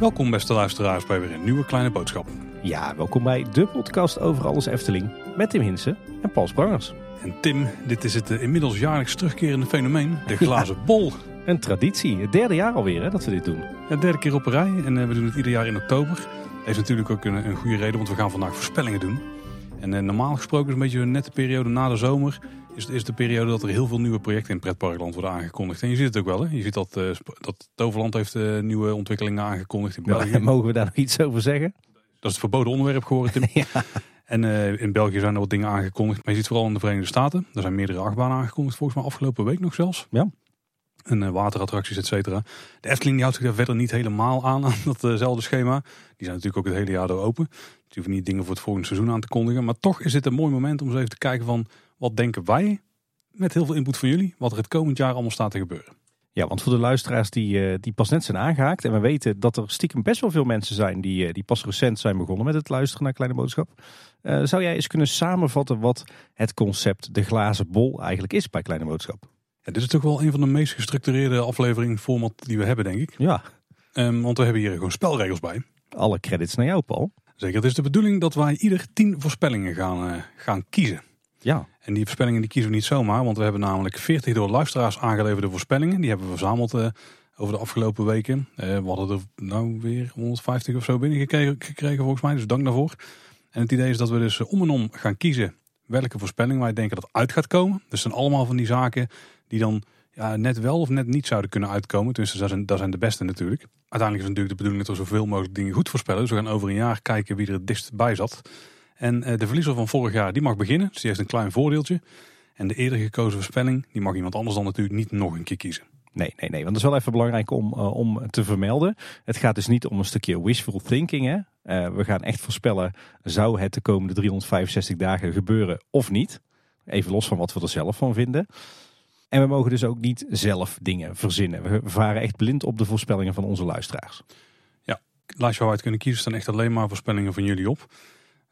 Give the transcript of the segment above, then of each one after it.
Welkom beste luisteraars bij weer een nieuwe kleine boodschap. Ja, welkom bij de podcast over alles Efteling met Tim Hinsen en Paul Sprangers. En Tim, dit is het eh, inmiddels jaarlijks terugkerende fenomeen, de glazen bol. Een traditie, het derde jaar alweer hè, dat we dit doen. Ja, derde keer op een rij en eh, we doen het ieder jaar in oktober. Dat heeft natuurlijk ook een, een goede reden, want we gaan vandaag voorspellingen doen. En eh, normaal gesproken is een beetje net de periode na de zomer. Is, is de periode dat er heel veel nieuwe projecten in pretparkland worden aangekondigd. En je ziet het ook wel. Hè? Je ziet dat, Sp- dat Toverland heeft eh, nieuwe ontwikkelingen aangekondigd in België. Maar, mogen we daar nog iets over zeggen? Dat is het verboden onderwerp geworden, Tim. Ja. En eh, in België zijn er wat dingen aangekondigd. Maar je ziet vooral in de Verenigde Staten. Er zijn meerdere achtbanen aangekondigd, volgens mij afgelopen week nog zelfs. Ja. En waterattracties, et cetera. De Efteling die houdt zich daar verder niet helemaal aan, aan datzelfde schema. Die zijn natuurlijk ook het hele jaar door open. Dus die hoeven niet dingen voor het volgende seizoen aan te kondigen. Maar toch is dit een mooi moment om eens even te kijken van... wat denken wij, met heel veel input van jullie... wat er het komend jaar allemaal staat te gebeuren. Ja, want voor de luisteraars die, eh, die pas net zijn aangehaakt. En we weten dat er stiekem best wel veel mensen zijn die, eh, die pas recent zijn begonnen met het luisteren naar Kleine Boodschap. Eh, zou jij eens kunnen samenvatten wat het concept de glazen bol eigenlijk is bij Kleine Boodschap? Ja, dit is toch wel een van de meest gestructureerde afleveringen format die we hebben, denk ik. Ja, Ehm, want we hebben hier gewoon spelregels bij. alle credits naar jou Paul. Zeker, het is de bedoeling dat wij ieder tien voorspellingen gaan, gaan kiezen. Ja, En die voorspellingen die kiezen we niet zomaar, want we hebben namelijk 40 door luisteraars aangeleverde voorspellingen. Die hebben we verzameld eh, over de afgelopen weken. Eh, we hadden er nou weer 150 of zo binnengekregen gekregen volgens mij, dus dank daarvoor. En het idee is dat we dus om en om gaan kiezen welke voorspelling wij denken dat uit gaat komen. Dus zijn allemaal van die zaken die dan ja, net wel of net niet zouden kunnen uitkomen. Tenminste, dat zijn, zijn de beste natuurlijk. Uiteindelijk is natuurlijk de bedoeling dat we zoveel mogelijk dingen goed voorspellen. Dus we gaan over een jaar kijken wie er het dichtst bij zat. En eh, de verliezer van vorig jaar, die mag beginnen. Dus die heeft een klein voordeeltje. En de eerder gekozen voorspelling, die mag iemand anders dan natuurlijk niet nog een keer kiezen. Nee, nee, nee. Want dat is wel even belangrijk om, eh, om te vermelden. Het gaat dus niet om een stukje wishful thinking. Hè? Eh, we gaan echt voorspellen, zou het de komende 365 dagen gebeuren of niet? Even los van wat we er zelf van vinden. En we mogen dus ook niet zelf dingen verzinnen. We varen echt blind op de voorspellingen van onze luisteraars. lijstje waar we uit kunnen kiezen staan echt alleen maar voorspellingen van jullie op.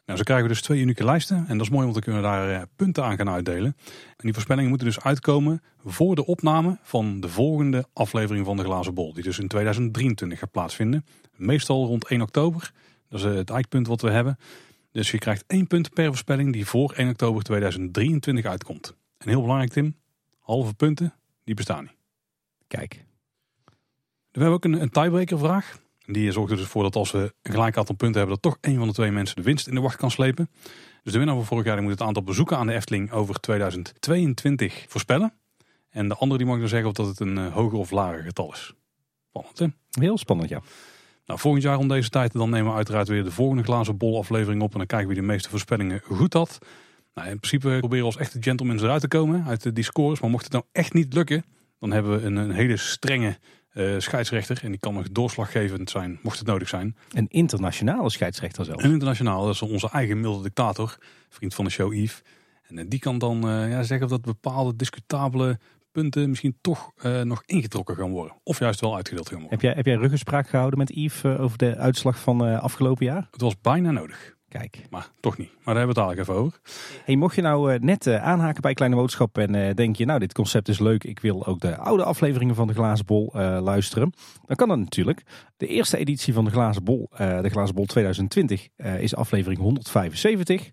Nou, zo krijgen we dus twee unieke lijsten. En dat is mooi, want dan kunnen we daar eh, punten aan gaan uitdelen. En die voorspellingen moeten dus uitkomen voor de opname van de volgende aflevering van de Glazen Bol. Die dus in 2023 gaat plaatsvinden. Meestal rond 1 oktober. Dat is eh, het eikpunt wat we hebben. Dus je krijgt één punt per voorspelling die voor 1 oktober 2023 uitkomt. En heel belangrijk Tim, halve punten, die bestaan niet. Kijk, We hebben ook een, een tiebreaker vraag. Die zorgt er dus voor dat als we een gelijk aantal punten hebben, dat toch één van de twee mensen de winst in de wacht kan slepen. Dus de winnaar van vorig jaar die moet het aantal bezoeken aan de Efteling over 2022 voorspellen. En de andere die mag dan zeggen of dat het een eh, hoger of lager getal is. Spannend hè? heel spannend ja. Nou, volgend jaar om deze tijd dan nemen we uiteraard weer de volgende glazen bol aflevering op. En dan kijken wie de meeste voorspellingen goed had. Nou, in principe proberen we als echte gentlemen eruit te komen uit die scores. Maar mocht het nou echt niet lukken, dan hebben we een, een hele strenge eh, scheidsrechter. En die kan nog doorslaggevend zijn, mocht het nodig zijn. Een internationale scheidsrechter zelfs. En internationaal, dat is onze eigen milde dictator, vriend van de show Yves. En eh, die kan dan eh, ja, zeggen dat bepaalde discutabele punten misschien toch nog ingetrokken gaan worden. Of juist wel uitgedeeld gaan worden. Heb jij, heb jij ruggespraak gehouden met Yves over de uitslag van afgelopen jaar? Het was bijna nodig, Kijk. maar toch niet. Maar daar hebben we het dadelijk even over. Hey, mocht je nou eh, net eh, aanhaken bij Kleine Boodschap en eh, denk je, nou dit concept is leuk, ik wil ook de oude afleveringen van de Glazen Bol luisteren, dan kan dat natuurlijk. De eerste editie van de Glazen Bol, de Glazen Bol 2020, eh, is aflevering 175.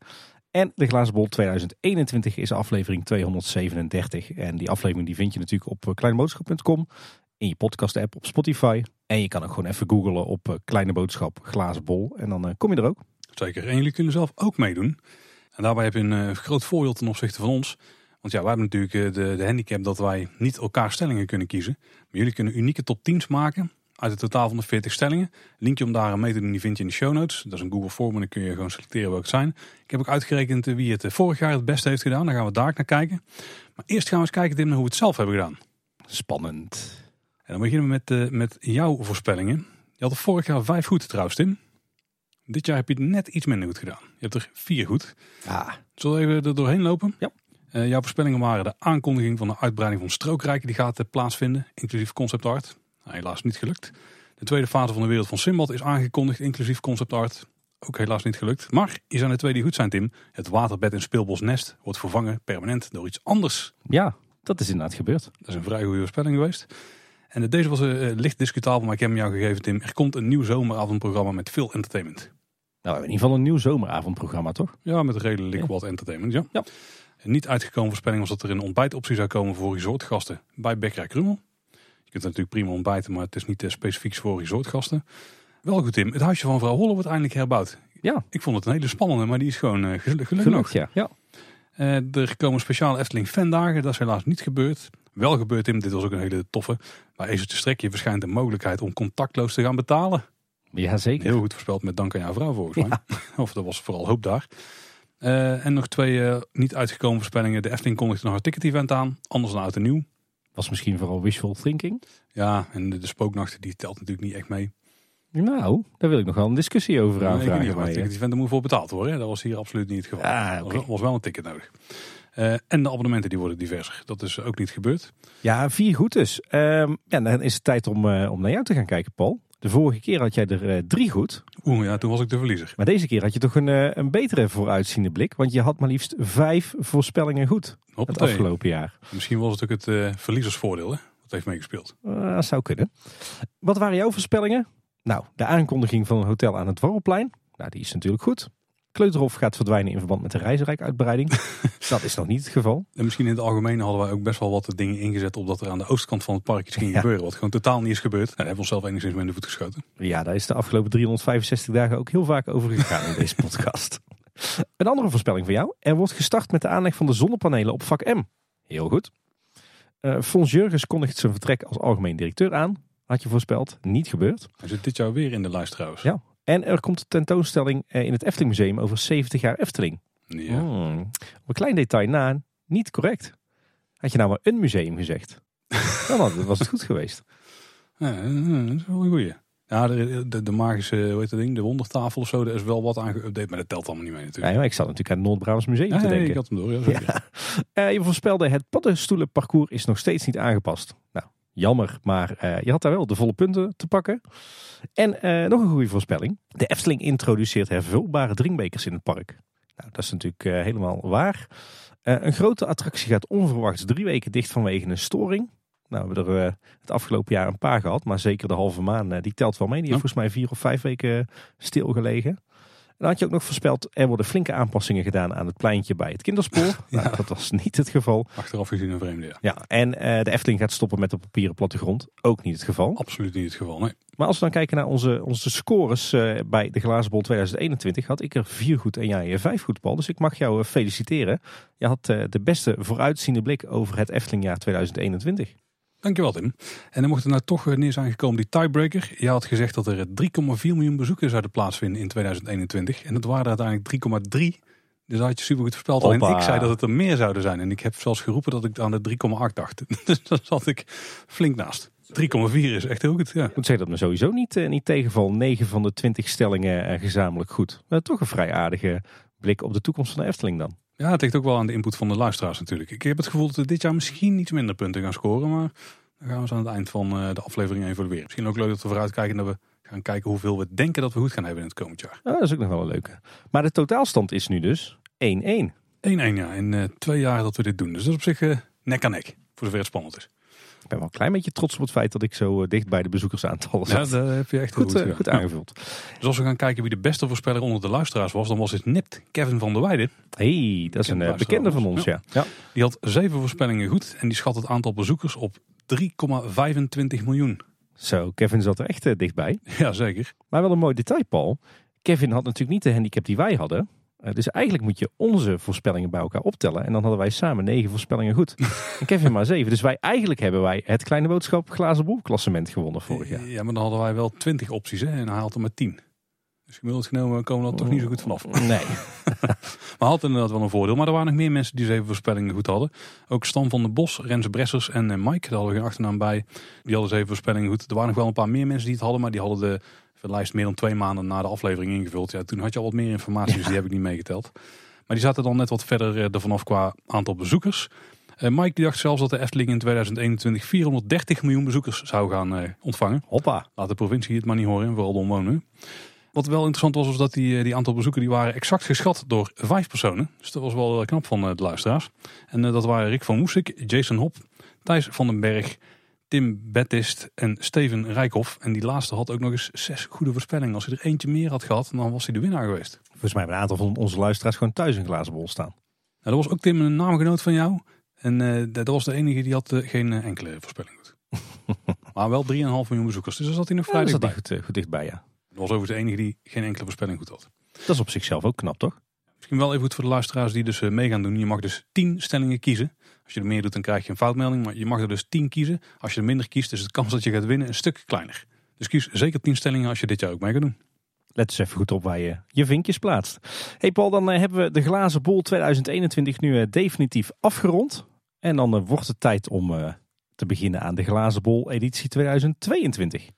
En de Glazen Bol 2021 is aflevering 237. En die aflevering die vind je natuurlijk op kleineboodschap.com, in je podcast app op Spotify. En je kan ook gewoon even googlen op Kleine Boodschap Glazen Bol en dan kom je er ook. Zeker. En jullie kunnen zelf ook meedoen. En daarbij heb je een eh, groot voordeel ten opzichte van ons. Want ja, wij hebben natuurlijk eh, de, de handicap dat wij niet elkaar stellingen kunnen kiezen. Maar jullie kunnen unieke top 10's maken uit het totaal van de 40 stellingen. Linkje om daar aan mee te doen, die vind je in de show notes. Dat is een Google Form en dan kun je gewoon selecteren welke het zijn. Ik heb ook uitgerekend eh, wie het vorig jaar het beste heeft gedaan. Daar gaan we daar naar kijken. Maar eerst gaan we eens kijken Tim, naar hoe we het zelf hebben gedaan. Spannend. En dan beginnen we met, met jouw voorspellingen. Je had er vorig jaar vijf goed trouwens, Tim. Dit jaar heb je het net iets minder goed gedaan. Je hebt er vier goed. Ah, Zullen we even er doorheen lopen? Ja. Eh, jouw voorspellingen waren de aankondiging van de uitbreiding van Strookrijken. Die gaat eh, plaatsvinden, inclusief concept art. Nou, helaas niet gelukt. De tweede fase van de wereld van Simbad is aangekondigd, inclusief concept art. ook helaas niet gelukt. Maar hier zijn er twee die goed zijn, Tim. Het waterbed in Speelbos Nest wordt vervangen permanent door iets anders. Ja, dat is inderdaad gebeurd. Dat is een vrij goede voorspelling geweest. En deze was uh, licht discutabel, maar ik heb hem jou gegeven, Tim. Er komt een nieuw zomeravondprogramma met veel entertainment. Nou, in ieder geval een nieuw zomeravondprogramma, toch? Ja, met redelijk ja. wat entertainment, ja. ja. Een niet uitgekomen voorspelling was dat er een ontbijtoptie zou komen voor resortgasten bij Bekkerij Krummel. Je kunt natuurlijk prima ontbijten, maar het is niet specifiek voor resortgasten. Wel goed, Tim. Het huisje van vrouw Holle wordt eindelijk herbouwd. Ja. Ik vond het een hele spannende, maar die is gewoon uh, gelukkig nog. Ja. ja. Uh, er komen speciale Efteling fandagen. Dat is helaas niet gebeurd. Wel gebeurd, Tim. Dit was ook een hele toffe. Bij Ezeltje Strekje verschijnt de mogelijkheid om contactloos te gaan betalen. Ja, zeker. Heel goed voorspeld met dank aan jouw vrouw volgens mij. Of er was vooral hoop daar. Uh, en nog twee uh, niet uitgekomen voorspellingen. De Efteling kondigde nog een ticket-event aan. Anders dan oud en nieuw. Was misschien vooral wishful thinking. Ja, en de, de spooknachten die telt natuurlijk niet echt mee. Nou, daar wil ik nog wel een discussie over aanvragen. Nee, ik niet, het ticket-event moet voor betaald worden. Dat was hier absoluut niet het geval. Ah, okay. Er was wel een ticket nodig. Uh, en de abonnementen die worden diverser. Dat is ook niet gebeurd. Ja, vier goed dus. Um, ja, dan is het tijd om, uh, om naar jou te gaan kijken, Paul. De vorige keer had jij er uh, drie goed. Oeh, ja, toen was ik de verliezer. Maar deze keer had je toch een, een betere vooruitziende blik. Want je had maar liefst vijf voorspellingen goed. Hoppatee. Het afgelopen jaar. Misschien was het ook het verliezersvoordeel, hè? Dat heeft meegespeeld. dat zou kunnen. Wat waren jouw voorspellingen? Nou, de aankondiging van een hotel aan het Warrelplein. Nou, die is natuurlijk goed. Kleuterhof gaat verdwijnen in verband met de reizenrijk-uitbreiding. dat is nog niet het geval. En misschien in het algemeen hadden wij ook best wel wat dingen ingezet op dat er aan de oostkant van het park iets ging ja. gebeuren. Wat gewoon totaal niet is gebeurd. Nou, daar hebben we onszelf enigszins mee in de voet geschoten. Ja, daar is de afgelopen 365 dagen ook heel vaak over gegaan in deze podcast. Een andere voorspelling van jou. Er wordt gestart met de aanleg van de zonnepanelen op vak M. Heel goed. Uh, Fons Jurgens kondigt zijn vertrek als algemeen directeur aan. Had je voorspeld. Niet gebeurd. Hij zit dit jaar weer in de lijst trouwens. Ja, en er komt een tentoonstelling in het Efteling Museum over 70 jaar Efteling. Ja. Hmm. Op een klein detail na, niet correct. Had je nou maar een museum gezegd, dan was het goed geweest. Ja, dat is wel een goeie. Ja, de, de, de magische, hoe heet dat ding, de wondertafel of zo, daar is wel wat aan geüpdate, maar dat telt allemaal niet mee natuurlijk. Nee, maar ik zat natuurlijk aan het Noord-Brabants Museum ja, te denken. ik had hem door. Ja, ja. Uh, je voorspelde, het paddenstoelenparcours is nog steeds niet aangepast. Nou, jammer, maar uh, je had daar wel de volle punten te pakken. En uh, nog een goede voorspelling. De Efteling introduceert hervulbare drinkbekers in het park. Nou, dat is natuurlijk uh, helemaal waar. Een grote attractie gaat onverwachts drie weken dicht vanwege een storing. Nou, we hebben er het afgelopen jaar een paar gehad, maar zeker de halve maan, die telt wel mee. Die heeft volgens mij vier of vijf weken stilgelegen. Dan had je ook nog voorspeld, er worden flinke aanpassingen gedaan aan het pleintje bij het kinderspoor. Ja. Nou, dat was niet het geval. Achteraf gezien een vreemde, ja. Ja, en uh, de Efteling gaat stoppen met de papieren plattegrond. Ook niet het geval. Absoluut niet het geval, nee. Maar als we dan kijken naar onze, onze scores uh, bij de Glazen Bol 2021, had ik er vier goed en jij vijf goed, Paul. Dus ik mag jou uh, feliciteren. Je had de beste vooruitziende blik over het Eftelingjaar 2021. Dankjewel Tim. En dan mocht er nou toch neer zijn gekomen die tiebreaker. Je had gezegd dat er 3,4 miljoen bezoekers zouden plaatsvinden in 2021. En dat waren er uiteindelijk 3,3. Dus dat had je super goed voorspeld. Alleen ik zei dat het er meer zouden zijn. En ik heb zelfs geroepen dat ik aan de 3,8 dacht. Dus daar zat ik flink naast. 3,4 is echt heel goed. Ja. Ik moet zeggen dat me sowieso niet, uh, niet tegenval. 9 van de 20 stellingen gezamenlijk goed. Maar toch een vrij aardige blik op de toekomst van de Efteling dan. Ja, het ligt ook wel aan de input van de luisteraars natuurlijk. Ik heb het gevoel dat we dit jaar misschien iets minder punten gaan scoren. Maar dan gaan we zo aan het eind van uh, de aflevering evalueren. Misschien ook leuk dat we vooruitkijken dat we gaan kijken hoeveel we denken dat we goed gaan hebben in het komend jaar. Ja, dat is ook nog wel een leuke. Maar de totaalstand is nu dus 1-1. 1-1 ja, in uh, twee jaar dat we dit doen. Dus dat is op zich uh, nek aan nek, voor zover het spannend is. Ik ben wel een klein beetje trots op het feit dat ik zo uh, dicht bij de bezoekersaantallen zat. Ja, dat heb je echt goed, goed, goed aangevuld. Dus als we gaan kijken wie de beste voorspeller onder de luisteraars was, dan was het nipt Kevin van der Weijden. hey, dat is een uh, bekende van ons, ja. ja. Die had zeven voorspellingen goed en die schat het aantal bezoekers op 3,25 miljoen. Zo, Kevin zat er echt uh, dichtbij. Ja, zeker. Maar wel een mooi detail, Paul. Kevin had natuurlijk niet de handicap die wij hadden. Uh, dus eigenlijk moet je onze voorspellingen bij elkaar optellen. En dan hadden wij samen negen voorspellingen goed. en Kevin maar zeven. Dus wij eigenlijk hebben wij het kleine boodschap glazen bol klassement gewonnen vorig jaar. Ja, maar dan hadden wij wel twintig opties hè? en hij had er maar tien. Dus gemiddeld genomen komen we er toch niet zo goed vanaf. Nee. maar had inderdaad wel een voordeel. Maar er waren nog meer mensen die zeven voorspellingen goed hadden. Ook Stan van der Bos, Rens Bressers en Mike. Daar hadden we geen achternaam bij. Die hadden zeven voorspellingen goed. Er waren nog wel een paar meer mensen die het hadden. Maar die hadden de lijst meer dan twee maanden na de aflevering ingevuld. Ja, toen had je al wat meer informatie, dus die heb ik niet meegeteld. Maar die zaten dan net wat verder er vanaf qua aantal bezoekers. Uh, Mike die dacht zelfs dat de Efteling in 2021 430 miljoen bezoekers zou gaan uh, ontvangen. Hoppa. Laat de provincie het maar niet horen, vooral de omwonenden. Wat wel interessant was, was dat die, die aantal bezoeken die waren exact geschat door vijf personen. Dus dat was wel knap van de luisteraars. En dat waren Rick van Moesik, Jason Hop, Thijs van den Berg, Tim Bettist en Steven Rijkhoff. En die laatste had ook nog eens zes goede voorspellingen. Als hij er eentje meer had gehad, dan was hij de winnaar geweest. Volgens mij hebben een aantal van onze luisteraars gewoon thuis een glazen bol staan. Nou, dat was ook Tim, een naamgenoot van jou. En uh, dat was de enige die had uh, geen uh, enkele voorspelling goed. maar wel 3,5 miljoen bezoekers. Dus daar zat hij nog vrij ja, dichtbij. Goed, goed dichtbij, ja. Dat was overigens de enige die geen enkele voorspelling goed had. Dat is op zichzelf ook knap, toch? Misschien wel even goed voor de luisteraars die dus mee gaan doen. Je mag dus 10 stellingen kiezen. Als je er meer doet, dan krijg je een foutmelding. Maar je mag er dus 10 kiezen. Als je er minder kiest, is de kans dat je gaat winnen een stuk kleiner. Dus kies zeker 10 stellingen als je dit jaar ook mee gaat doen. Let eens even goed op waar je je vinkjes plaatst. Hey Paul, dan hebben we de glazen bol 2021 nu definitief afgerond. En dan wordt het tijd om te beginnen aan de glazen bol editie 2022.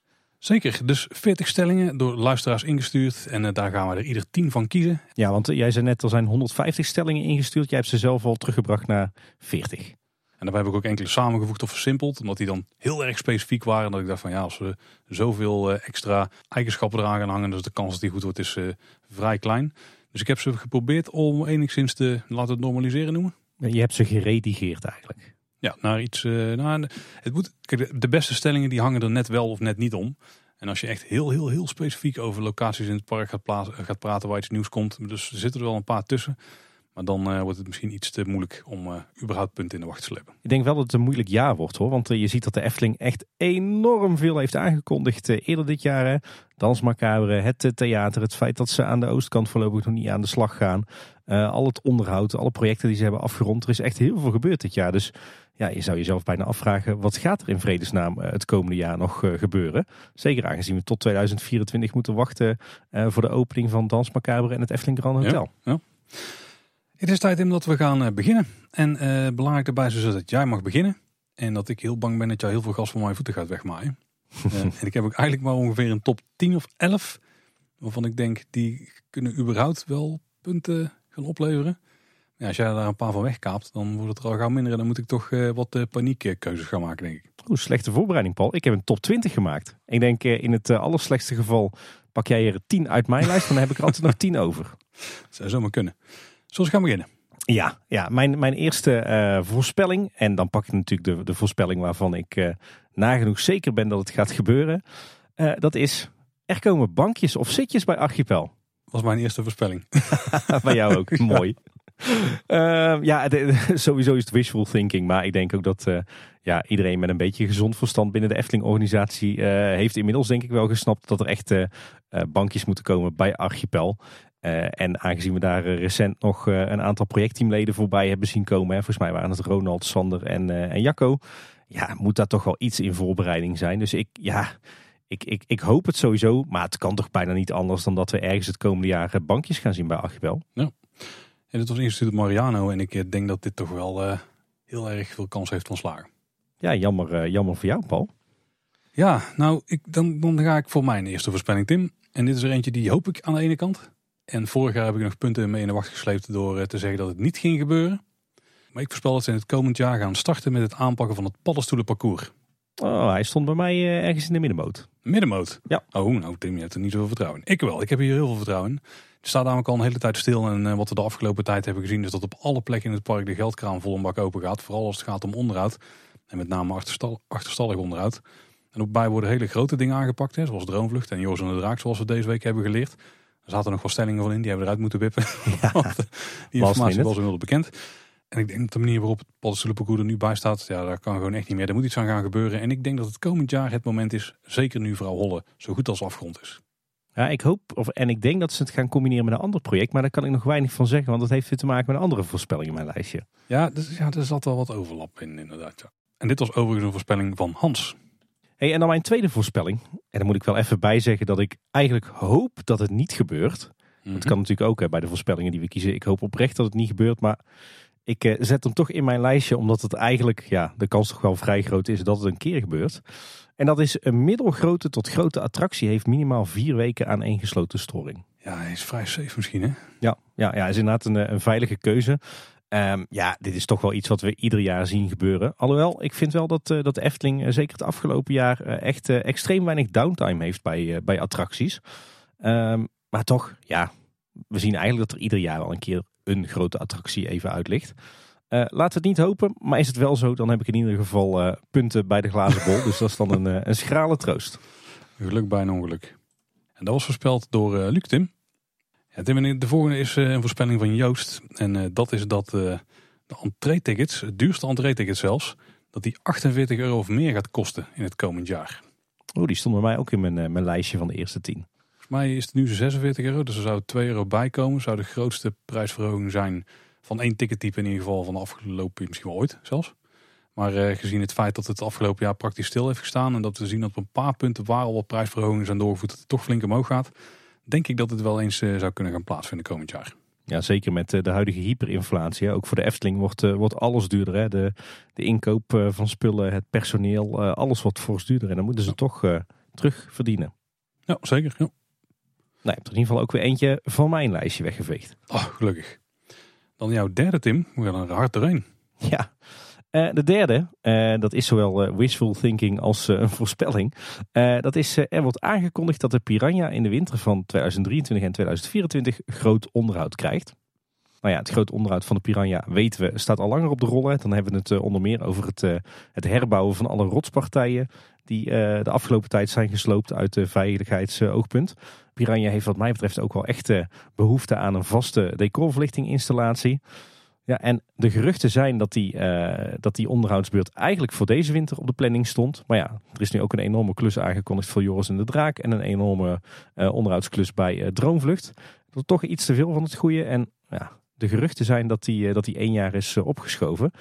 Zeker, dus 40 stellingen door luisteraars ingestuurd en daar gaan we er ieder 10 van kiezen. Ja, want jij zei net er zijn 150 stellingen ingestuurd. Jij hebt ze zelf al teruggebracht naar 40. En daarbij heb ik ook enkele samengevoegd of versimpeld, omdat die dan heel erg specifiek waren. Dat ik dacht van ja, als we zoveel extra eigenschappen eraan gaan hangen, dus de kans dat die goed wordt is vrij klein. Dus ik heb ze geprobeerd om enigszins te laten normaliseren noemen. Je hebt ze geredigeerd eigenlijk. Ja, naar iets. Uh, nou, het moet, kijk, de beste stellingen die hangen er net wel of net niet om. En als je echt heel, heel, heel specifiek over locaties in het park gaat, plaatsen, gaat praten waar iets nieuws komt. Dus er zitten er wel een paar tussen. Maar dan uh, wordt het misschien iets te moeilijk om überhaupt punten in de wacht te slepen. Ik denk wel dat het een moeilijk jaar wordt hoor. Want je ziet dat de Efteling echt enorm veel heeft aangekondigd eerder dit jaar. Hè. Dans Macabre, het theater, het feit dat ze aan de oostkant voorlopig nog niet aan de slag gaan. Al het onderhoud, alle projecten die ze hebben afgerond. Er is echt heel veel gebeurd dit jaar. Dus ja, je zou jezelf bijna afvragen, wat gaat er in vredesnaam het komende jaar nog gebeuren? Zeker aangezien we tot 2024 moeten wachten voor de opening van Dans Macabre en het Efteling Grand Hotel. Ja, ja. Het is tijd om dat we gaan beginnen. En uh, belangrijk daarbij is dus dat jij mag beginnen. En dat ik heel bang ben dat jou heel veel gas van mijn voeten gaat wegmaaien. uh, en ik heb ook eigenlijk maar ongeveer een top 10 of 11. Waarvan ik denk, die kunnen überhaupt wel punten gaan opleveren. Ja, als jij daar een paar van wegkaapt, dan wordt het er al gauw minder. En dan moet ik toch uh, wat paniekkeuzes gaan maken, denk ik. Oeh, slechte voorbereiding, Paul. Ik heb een top 20 gemaakt. Ik denk in het allerslechtste geval pak jij er 10 uit mijn lijst. Dan heb ik er altijd nog 10 over. Dat zou zomaar kunnen. We gaan beginnen? Ja, ja mijn, mijn eerste uh, voorspelling. En dan pak ik natuurlijk de, de voorspelling waarvan ik uh, nagenoeg zeker ben dat het gaat gebeuren. Uh, dat is, er komen bankjes of zitjes bij Archipel. Was mijn eerste voorspelling. bij jou ook, mooi. Uh, ja, de, sowieso is het wishful thinking. Maar ik denk ook dat uh, ja, iedereen met een beetje gezond verstand binnen de Efteling-organisatie uh, heeft inmiddels denk ik wel gesnapt dat er echt bankjes moeten komen bij Archipel. En aangezien we daar recent nog een aantal projectteamleden voorbij hebben zien komen. Hè, volgens mij waren het Ronald, Sander en, en Jacco. Ja, moet daar toch wel iets in voorbereiding zijn. Dus ik, ja, ik, ik, ik hoop het sowieso. Maar het kan toch bijna niet anders dan dat we ergens het komende jaar bankjes gaan zien bij Archibel. Ja. En het was instituut Mariano. En ik denk dat dit toch wel heel erg veel kans heeft van slagen. Ja, jammer, jammer voor jou, Paul. Ja, nou, ik, dan, dan ga ik voor mijn eerste voorspelling, Tim. En dit is er eentje die hoop ik aan de ene kant. En vorig jaar heb ik nog punten mee in de wacht gesleept door te zeggen dat het niet ging gebeuren. Maar ik voorspel dat ze in het komend jaar gaan starten met het aanpakken van het paddenstoelenparcours. Oh, hij stond bij mij uh, ergens in de middenmoot. Middenmoot? Ja. Oh, nou Tim, je hebt er niet zoveel vertrouwen in. Ik wel, ik heb hier heel veel vertrouwen in. Het staat namelijk al een hele tijd stil. En uh, wat we de afgelopen tijd hebben gezien is dat op alle plekken in het park de geldkraan vol een bak open gaat. Vooral als het gaat om onderhoud. En met name achterstal, achterstallig onderhoud. En ook bij worden hele grote dingen aangepakt. Hè, zoals Droomvlucht en Joos en de Draak, zoals we deze week hebben geleerd. Er zaten nog wel stellingen van in, die hebben we eruit moeten wippen. Ja, die informatie was inmiddels bekend. En ik denk dat de manier waarop het paddenstoelenparcours er nu bij staat, ja, daar kan gewoon echt niet meer. Er moet iets aan gaan gebeuren. En ik denk dat het komend jaar het moment is, zeker nu vooral Holle, zo goed als afgerond is. Ja, ik hoop, of, en ik denk dat ze het gaan combineren met een ander project, maar daar kan ik nog weinig van zeggen, want dat heeft weer te maken met een andere voorspelling in mijn lijstje. Ja, dus, ja er zat wel wat overlap in, inderdaad. Ja. En dit was overigens een voorspelling van Hans. Hey, en dan mijn tweede voorspelling. En dan moet ik wel even bij zeggen dat ik eigenlijk hoop dat het niet gebeurt. Mm Het kan natuurlijk ook hè, bij de voorspellingen die we kiezen. Ik hoop oprecht dat het niet gebeurt, maar ik eh, zet hem toch in mijn lijstje omdat het eigenlijk, ja, de kans toch wel vrij groot is dat het een keer gebeurt. En dat is een middelgrote tot grote attractie heeft minimaal vier weken aan één gesloten storing. Ja, hij is vrij safe misschien hè? Ja, ja, ja is inderdaad een, een veilige keuze. Um, ja, dit is toch wel iets wat we ieder jaar zien gebeuren. Alhoewel, ik vind wel dat, uh, dat de Efteling uh, zeker het afgelopen jaar echt extreem weinig downtime heeft bij, bij attracties. Ehm, maar toch, ja, we zien eigenlijk dat er ieder jaar wel een keer een grote attractie even uit ligt. Uh, laten we het niet hopen, maar is het wel zo, dan heb ik in ieder geval uh, punten bij de glazen bol. dus dat is dan een, uh, een schrale troost. Geluk bij een ongeluk. En dat was voorspeld door Luc Tim. Ja, Tim, de volgende is een voorspelling van Joost. En dat is dat de entree-tickets, het duurste entree-ticket zelfs, dat die 48 euro of meer gaat kosten in het komend jaar. Oh, die stond bij mij ook in mijn, mijn lijstje van de eerste 10. Volgens mij is het nu 46 euro, dus er zou 2 euro bij komen. Zou de grootste prijsverhoging zijn van één tickettype in ieder geval van de afgelopen, misschien wel ooit zelfs. Maar uh, gezien het feit dat het afgelopen jaar praktisch stil heeft gestaan en dat we zien dat op een paar punten waar al wat prijsverhogingen zijn doorgevoerd, dat het toch flink omhoog gaat, denk ik dat het wel eens uh, zou kunnen gaan plaatsvinden komend jaar. Ja, zeker met uh, de huidige hyperinflatie. Ook voor de Efteling wordt, wordt alles duurder. Hè? De, de inkoop van spullen, het personeel, alles wordt fors duurder. En dan moeten ze ja. toch terug verdienen. Ja, zeker. Ja. Nou, je hebt er in ieder geval ook weer eentje van mijn lijstje weggeveegd. Oh, gelukkig. Dan jouw derde, Tim. We gaan er hard doorheen. Ja, uh, de derde, uh, dat is zowel uh, wishful thinking als een voorspelling. dat is, er wordt aangekondigd dat de Piranha in de winter van 2023 en 2024 groot onderhoud krijgt. Nou ja, het groot onderhoud van de Piranha weten we staat al langer op de rollen. Dan hebben we het onder meer over het, het herbouwen van alle rotspartijen die de afgelopen tijd zijn gesloopt uit de veiligheidsoogpunt. Piranha heeft wat mij betreft ook wel echt behoefte aan een vaste decorverlichtinginstallatie. Ja, en de geruchten zijn dat die, uh, dat die onderhoudsbeurt eigenlijk voor deze winter op de planning stond. Maar ja, er is nu ook een enorme klus aangekondigd voor Joris en de Draak. En een enorme uh, onderhoudsklus bij Droomvlucht. Dat is toch iets te veel van het goede. En ja, de geruchten zijn dat die, dat die één jaar is opgeschoven.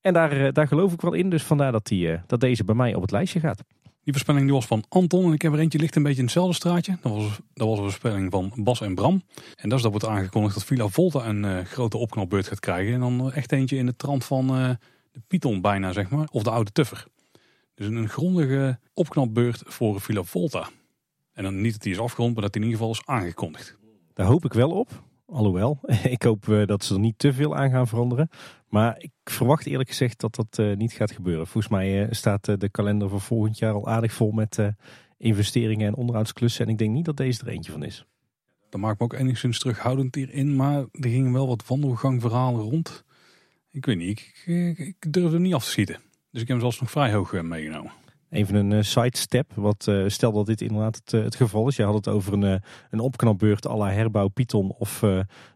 En daar, daar geloof ik wel in. Dus vandaar dat, die, dat deze bij mij op het lijstje gaat. Die voorspelling die was van Anton en ik heb er eentje ligt een beetje in hetzelfde straatje. Dat was, dat was een voorspelling van Bas en Bram. En dat is dat wordt aangekondigd dat Villa Volta een uh, grote opknapbeurt gaat krijgen. En dan echt eentje in de trant van uh, de Python bijna, zeg maar. Of de oude Tuffer. Dus een grondige opknapbeurt voor Villa Volta. En dan niet dat die is afgerond, maar dat die in ieder geval is aangekondigd. Daar hoop ik wel op. Alhoewel, ik hoop uh, dat ze er niet te veel aan gaan veranderen. Maar ik verwacht eerlijk gezegd dat dat uh, niet gaat gebeuren. Volgens mij uh, staat de kalender voor volgend jaar al aardig vol met investeringen en onderhoudsklussen. En ik denk niet dat deze er eentje van is. Dat maakt me ook enigszins terughoudend hierin. Maar er gingen wel wat wandelgangverhalen rond. Ik weet niet, ik, ik, ik durfde niet af te schieten. Dus ik heb hem zelfs nog vrij hoog meegenomen. Even een uh, sidestep. Wat, uh, stel dat dit inderdaad het, uh, het, geval is. Je had het over een, een opknapbeurt à la herbouw Python of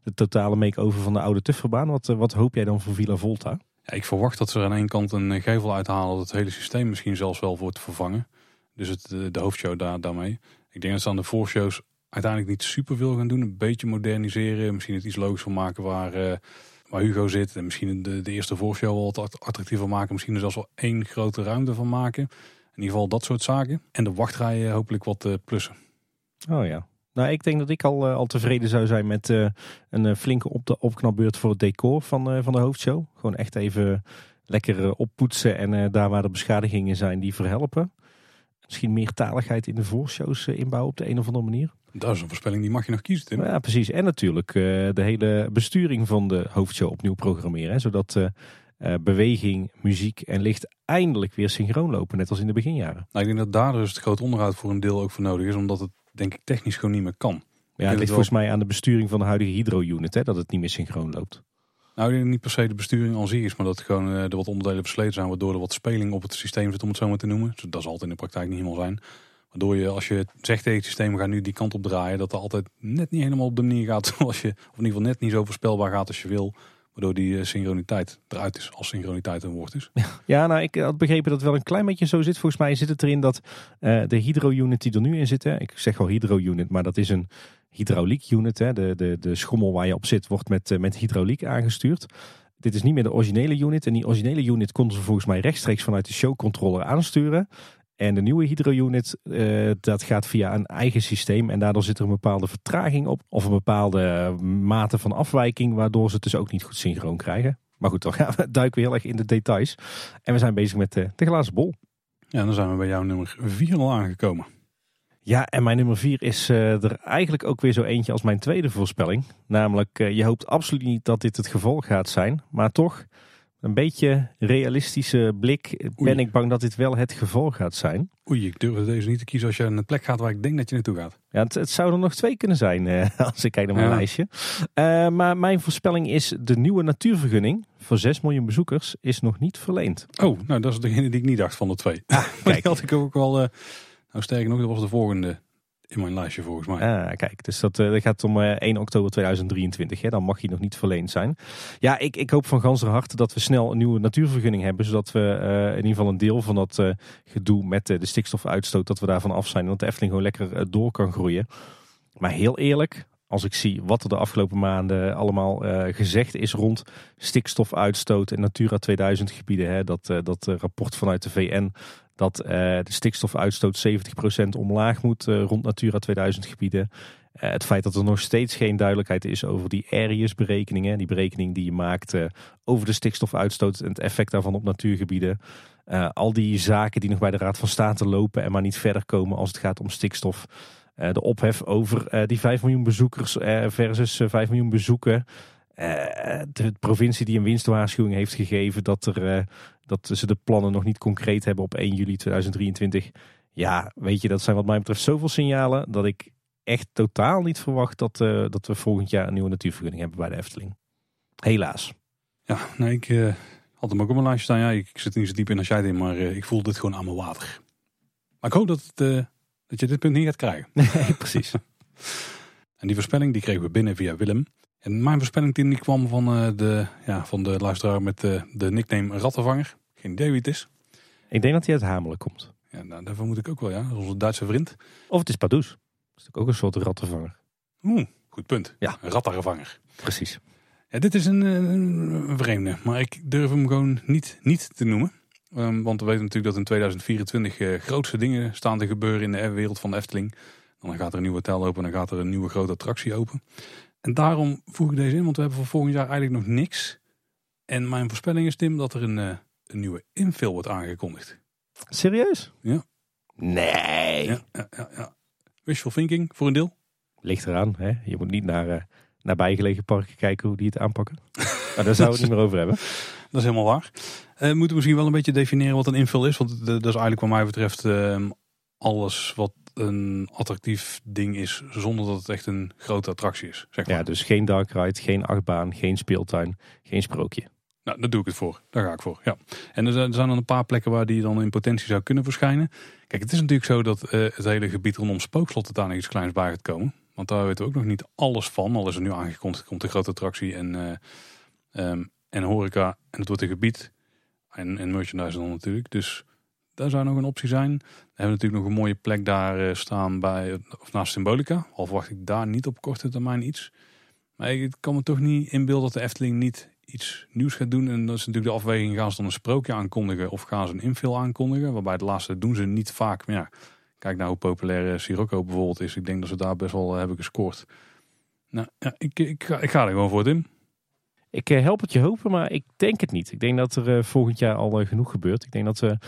de totale make-over van de oude Tufferbaan. Wat, wat hoop jij dan voor Villa Volta? Ja, ik verwacht dat ze aan één kant een gevel uithalen. Dat het hele systeem misschien zelfs wel wordt vervangen. Dus het, de hoofdshow daar, daarmee. Ik denk dat ze aan de voorshows uiteindelijk niet super veel gaan doen. Een beetje moderniseren. Misschien het iets logischer maken waar waar Hugo zit. En misschien de, de eerste voorshow wel wat attractiever maken. Misschien er zelfs wel één grote ruimte van maken. In ieder geval dat soort zaken. En de wachtrijen hopelijk wat uh, plussen. Oh ja. Nou, ik denk dat ik al, uh, al tevreden zou zijn met uh, een flinke op de opknapbeurt voor het decor van, van de hoofdshow. Gewoon echt even lekker oppoetsen en daar waar er beschadigingen zijn, die verhelpen. Misschien meer taligheid in de voorshows inbouwen op de een of andere manier. Dat is een voorspelling, die mag je nog kiezen, Tim. Ja, precies. En natuurlijk de hele besturing van de hoofdshow opnieuw programmeren. Hè, zodat uh, beweging, muziek en licht eindelijk weer synchroon lopen, net als in de beginjaren. Nou, ik denk dat daar dus het groot onderhoud voor een deel ook voor nodig is, omdat het denk ik technisch gewoon niet meer kan. Ja, het ligt volgens mij aan de besturing van de huidige hydro-unit, hè, dat het niet meer synchroon loopt. Nou, ik denk niet per se de besturing al zich is, maar dat gewoon uh, er wat onderdelen versleten zijn, waardoor er wat speling op het systeem zit, om het zo maar te noemen. Dus dat zal altijd in de praktijk niet helemaal zijn. Waardoor je, als je zegt tegen het systeem, we gaan nu die kant op draaien, dat er altijd net niet helemaal op de manier gaat zoals je, of in ieder geval net niet zo voorspelbaar gaat als je wil. Waardoor die eh, synchroniteit eruit is, als synchroniteit een woord is. Ja, nou, ik had begrepen dat het wel een klein beetje zo zit. Volgens mij zit het erin dat uh, de hydro-unit die er nu in zit, hè, ik zeg wel hydro-unit, maar dat is een hydrauliek-unit. Hè, de, de, de schommel waar je op zit wordt met, uh, met hydrauliek aangestuurd. Dit is niet meer de originele unit. En die originele unit konden ze volgens mij rechtstreeks vanuit de showcontroller aansturen. En de nieuwe hydro-unit, uh, dat gaat via een eigen systeem. En daardoor zit er een bepaalde vertraging op. Of een bepaalde mate van afwijking. Waardoor ze het dus ook niet goed synchroon krijgen. Maar goed, dan gaan we duiken we heel erg in de details. En we zijn bezig met de, de glazen bol. Ja, dan zijn we bij jouw nummer 4 al aangekomen. Ja, en mijn nummer 4 is uh, er eigenlijk ook weer zo eentje als mijn tweede voorspelling. Namelijk, uh, je hoopt absoluut niet dat dit het geval gaat zijn. Maar toch, Een beetje realistische blik. Ben ik bang dat dit wel het geval gaat zijn. Oei, ik durf deze niet te kiezen als je naar een plek gaat waar ik denk dat je naartoe gaat. Ja, het, het zou er nog twee kunnen zijn eh, als ik kijk naar mijn Ja. lijstje. Eh, maar mijn voorspelling is de nieuwe natuurvergunning voor 6 miljoen bezoekers is nog niet verleend. Oh, nou dat is degene die ik niet dacht van de twee. Ah, Maar die had ik ook wel, eh, nou sterker nog, dat was de volgende in mijn lijstje volgens mij. Ah, kijk, dus dat, eh, dat gaat om eh, 1 oktober 2023. Hè? Dan mag hij nog niet verleend zijn. Ja, ik, ik hoop van ganser harte dat we snel een nieuwe natuurvergunning hebben. Zodat we eh, in ieder geval een deel van dat eh, gedoe met eh, de stikstofuitstoot, dat we daarvan af zijn. En dat de Efteling gewoon lekker eh, door kan groeien. Maar heel eerlijk, als ik zie wat er de afgelopen maanden allemaal eh, gezegd is rond stikstofuitstoot en Natura 2000 gebieden. Hè, dat, eh, dat eh, rapport vanuit de VN dat eh, de stikstofuitstoot 70% omlaag moet eh, rond Natura 2000 gebieden. Eh, het feit dat er nog steeds geen duidelijkheid is over die Arius berekeningen. Die berekening die je maakt over de stikstofuitstoot en het effect daarvan op natuurgebieden. Al die zaken die nog bij de Raad van State lopen en maar niet verder komen als het gaat om stikstof. De ophef over die 5 miljoen bezoekers versus eh, 5 miljoen bezoeken. De provincie die een winstwaarschuwing heeft gegeven dat, er, dat ze de plannen nog niet concreet hebben op 1 juli 2023. Ja, weet je, dat zijn wat mij betreft zoveel signalen dat ik echt totaal niet verwacht dat, eh, dat we volgend jaar een nieuwe natuurvergunning hebben bij de Efteling. Helaas. Ja, nee, ik eh, had hem ook op mijn lijstje staan. Ja, ik, ik zit niet zo diep in als jij in, maar eh, ik voel dit gewoon aan mijn water. Maar ik hoop dat, het, dat je dit punt niet gaat krijgen. Nee, precies. En die voorspelling die kregen we binnen via Willem. En mijn voorspelling die kwam van, eh, de, ja, van de luisteraar met eh, de nickname Rattenvanger. Geen idee wie het is. Ik denk dat hij uit Hamelen komt. Ja, nou, daarvan moet ik ook wel, ja. Dat is onze Duitse vriend. Of het is Pardoes. Dat is natuurlijk ook een soort rattenvanger. Oeh, goed punt. Ja. Een rattenvanger. Precies. Ja, dit is een, eh, een vreemde, maar ik durf hem gewoon niet, niet te noemen. Ehm, want we weten natuurlijk dat in 2024 eh, grootste dingen staan te gebeuren in de wereld van de Efteling. Dan gaat er een nieuw hotel open en dan gaat er een nieuwe grote attractie open. En daarom voeg ik deze in, want we hebben voor volgend jaar eigenlijk nog niks. En mijn voorspelling is, Tim, dat er een, eh, een nieuwe infill wordt aangekondigd. Serieus? Ja. Nee. Ja, ja, ja, ja. Wishful thinking, voor een deel. Ligt eraan. Hè? Je moet niet naar, eh, naar bijgelegen parken kijken hoe die het aanpakken. Maar daar zouden we het niet meer over hebben. Dat is helemaal waar. Eh, we moeten misschien wel een beetje definiëren wat een infill is. Want dat is eigenlijk wat mij betreft ehm, alles wat een attractief ding is. Zonder dat het echt een grote attractie is. Zeg maar. Ja, dus geen dark ride, geen achtbaan, geen speeltuin, geen sprookje. Nou, daar doe ik het voor. Daar ga ik voor. Ja. En er zijn, dan een paar plekken waar die dan in potentie zou kunnen verschijnen. Kijk, het is natuurlijk zo dat eh, het hele gebied rondom Spookslot daar nog iets kleins bij gaat komen. Want daar weten we ook nog niet alles van. Al is er nu aangekondigd, komt een grote attractie en, eh, ehm, en horeca. En het wordt een gebied. En, en merchandise dan natuurlijk. Dus daar zou nog een optie zijn. Hebben natuurlijk nog een mooie plek daar eh, staan bij, of naast Symbolica. Al verwacht ik daar niet op korte termijn iets. Maar ik kan me toch niet inbeelden dat de Efteling niet iets nieuws gaat doen. En dat is natuurlijk de afweging, gaan ze dan een sprookje aankondigen of gaan ze een infill aankondigen? Waarbij de laatste doen ze niet vaak. Maar ja, kijk nou hoe populair eh, Sirocco bijvoorbeeld is. Ik denk dat ze daar best wel eh, hebben gescoord. Nou, ja, ik, ik, ga, ik ga er gewoon voor, Tim. Ik eh, help het je hopen, maar ik denk het niet. Ik denk dat er eh, volgend jaar al eh, genoeg gebeurt. Ik denk dat we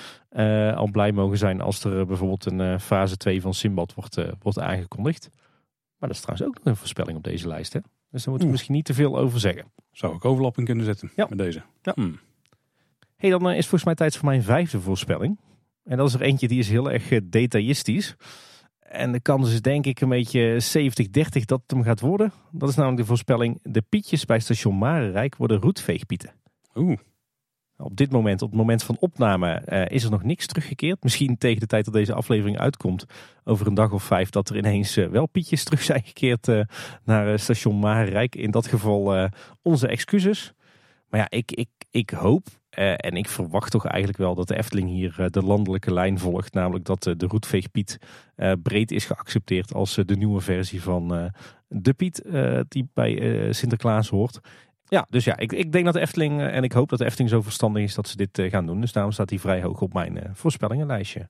al blij mogen zijn als er bijvoorbeeld een fase 2 van Simbad wordt, wordt aangekondigd. Maar dat is trouwens ook nog een voorspelling op deze lijst. Hè? Dus daar moeten we Oeh. misschien niet te veel over zeggen. Zou ik overlapping kunnen zetten Ja. met deze? Ja. Hmm. hey, dan is volgens mij tijd voor mijn vijfde voorspelling. En dat is er eentje die is heel erg detailistisch. En de kans is denk ik een beetje 70-30 dat het hem gaat worden. Dat is namelijk de voorspelling. De pietjes bij station Marenrijk worden roetveegpieten. Oeh, Op dit moment, op het moment van opname, eh, is er nog niks teruggekeerd. Misschien tegen de tijd dat deze aflevering uitkomt, over een dag of vijf, dat er ineens eh, wel pietjes terug zijn gekeerd eh, naar station Marenrijk. In dat geval onze excuses. Maar ja, ik, ik, ik hoop eh, en ik verwacht toch eigenlijk wel dat de Efteling hier eh, de landelijke lijn volgt. Namelijk dat eh, de roetveegpiet eh, breed is geaccepteerd als de nieuwe versie van de Piet die bij Sinterklaas hoort. Ja, dus ja, ik, ik denk dat de Efteling en ik hoop dat de Efteling zo verstandig is dat ze dit gaan doen. Dus daarom staat hij vrij hoog op mijn voorspellingenlijstje.